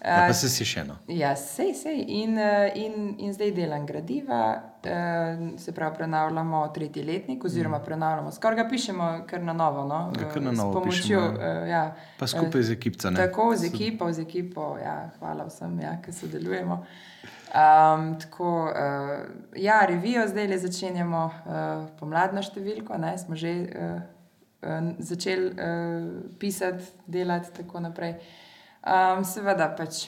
Uh,
pa se si še eno.
Ja, sej, sej. In, eh, in, in zdaj delam gradiva, eh, se pravi, prenavljamo tretji letnik, oziroma prenavljamo, skoraj ga pišemo kar na novo. No, eh,
kar na
s
novo
pomočjo,
pišemo,
eh, ja,
Pa skupaj z ekipco. ne?
Tako z ekipo, z ekipo, ja, hvala vsem, ja, ki sodelujemo. Um, tako, uh, ja, revijo zdaj le začenjamo uh, pomladno številko, ne, smo že uh, uh, začeli uh, pisati, delati in tako naprej. Um, seveda, pač,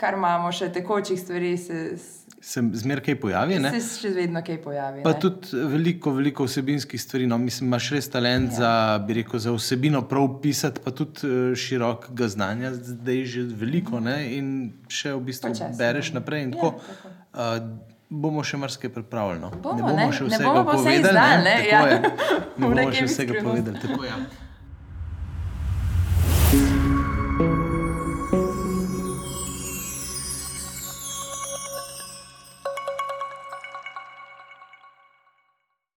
kar imamo še tekočih stvari, se,
Se zmeraj kaj pojavi. Ne?
se še vedno kaj pojavi.
Pa
ne.
tudi veliko, veliko vsebinskih stvari. No. Mislim, imaš res talent ja. za, bi rekel, za vsebino prav pisati, pa tudi eh, širokega znanja, zdaj že veliko ne? in še v bistvu
Počasi,
bereš naprej. in
Ja,
tako.
tako.
Uh, bomo še marsikaj pripravili. No.
Bomo,
ne bomo
ne.
še
Ne
vsega
bomo pa vse
povedali.
izdali,
ne?
ne,
Tako
ja.
Ne
Bomo
bomo še vsega povedali. Tako, ja.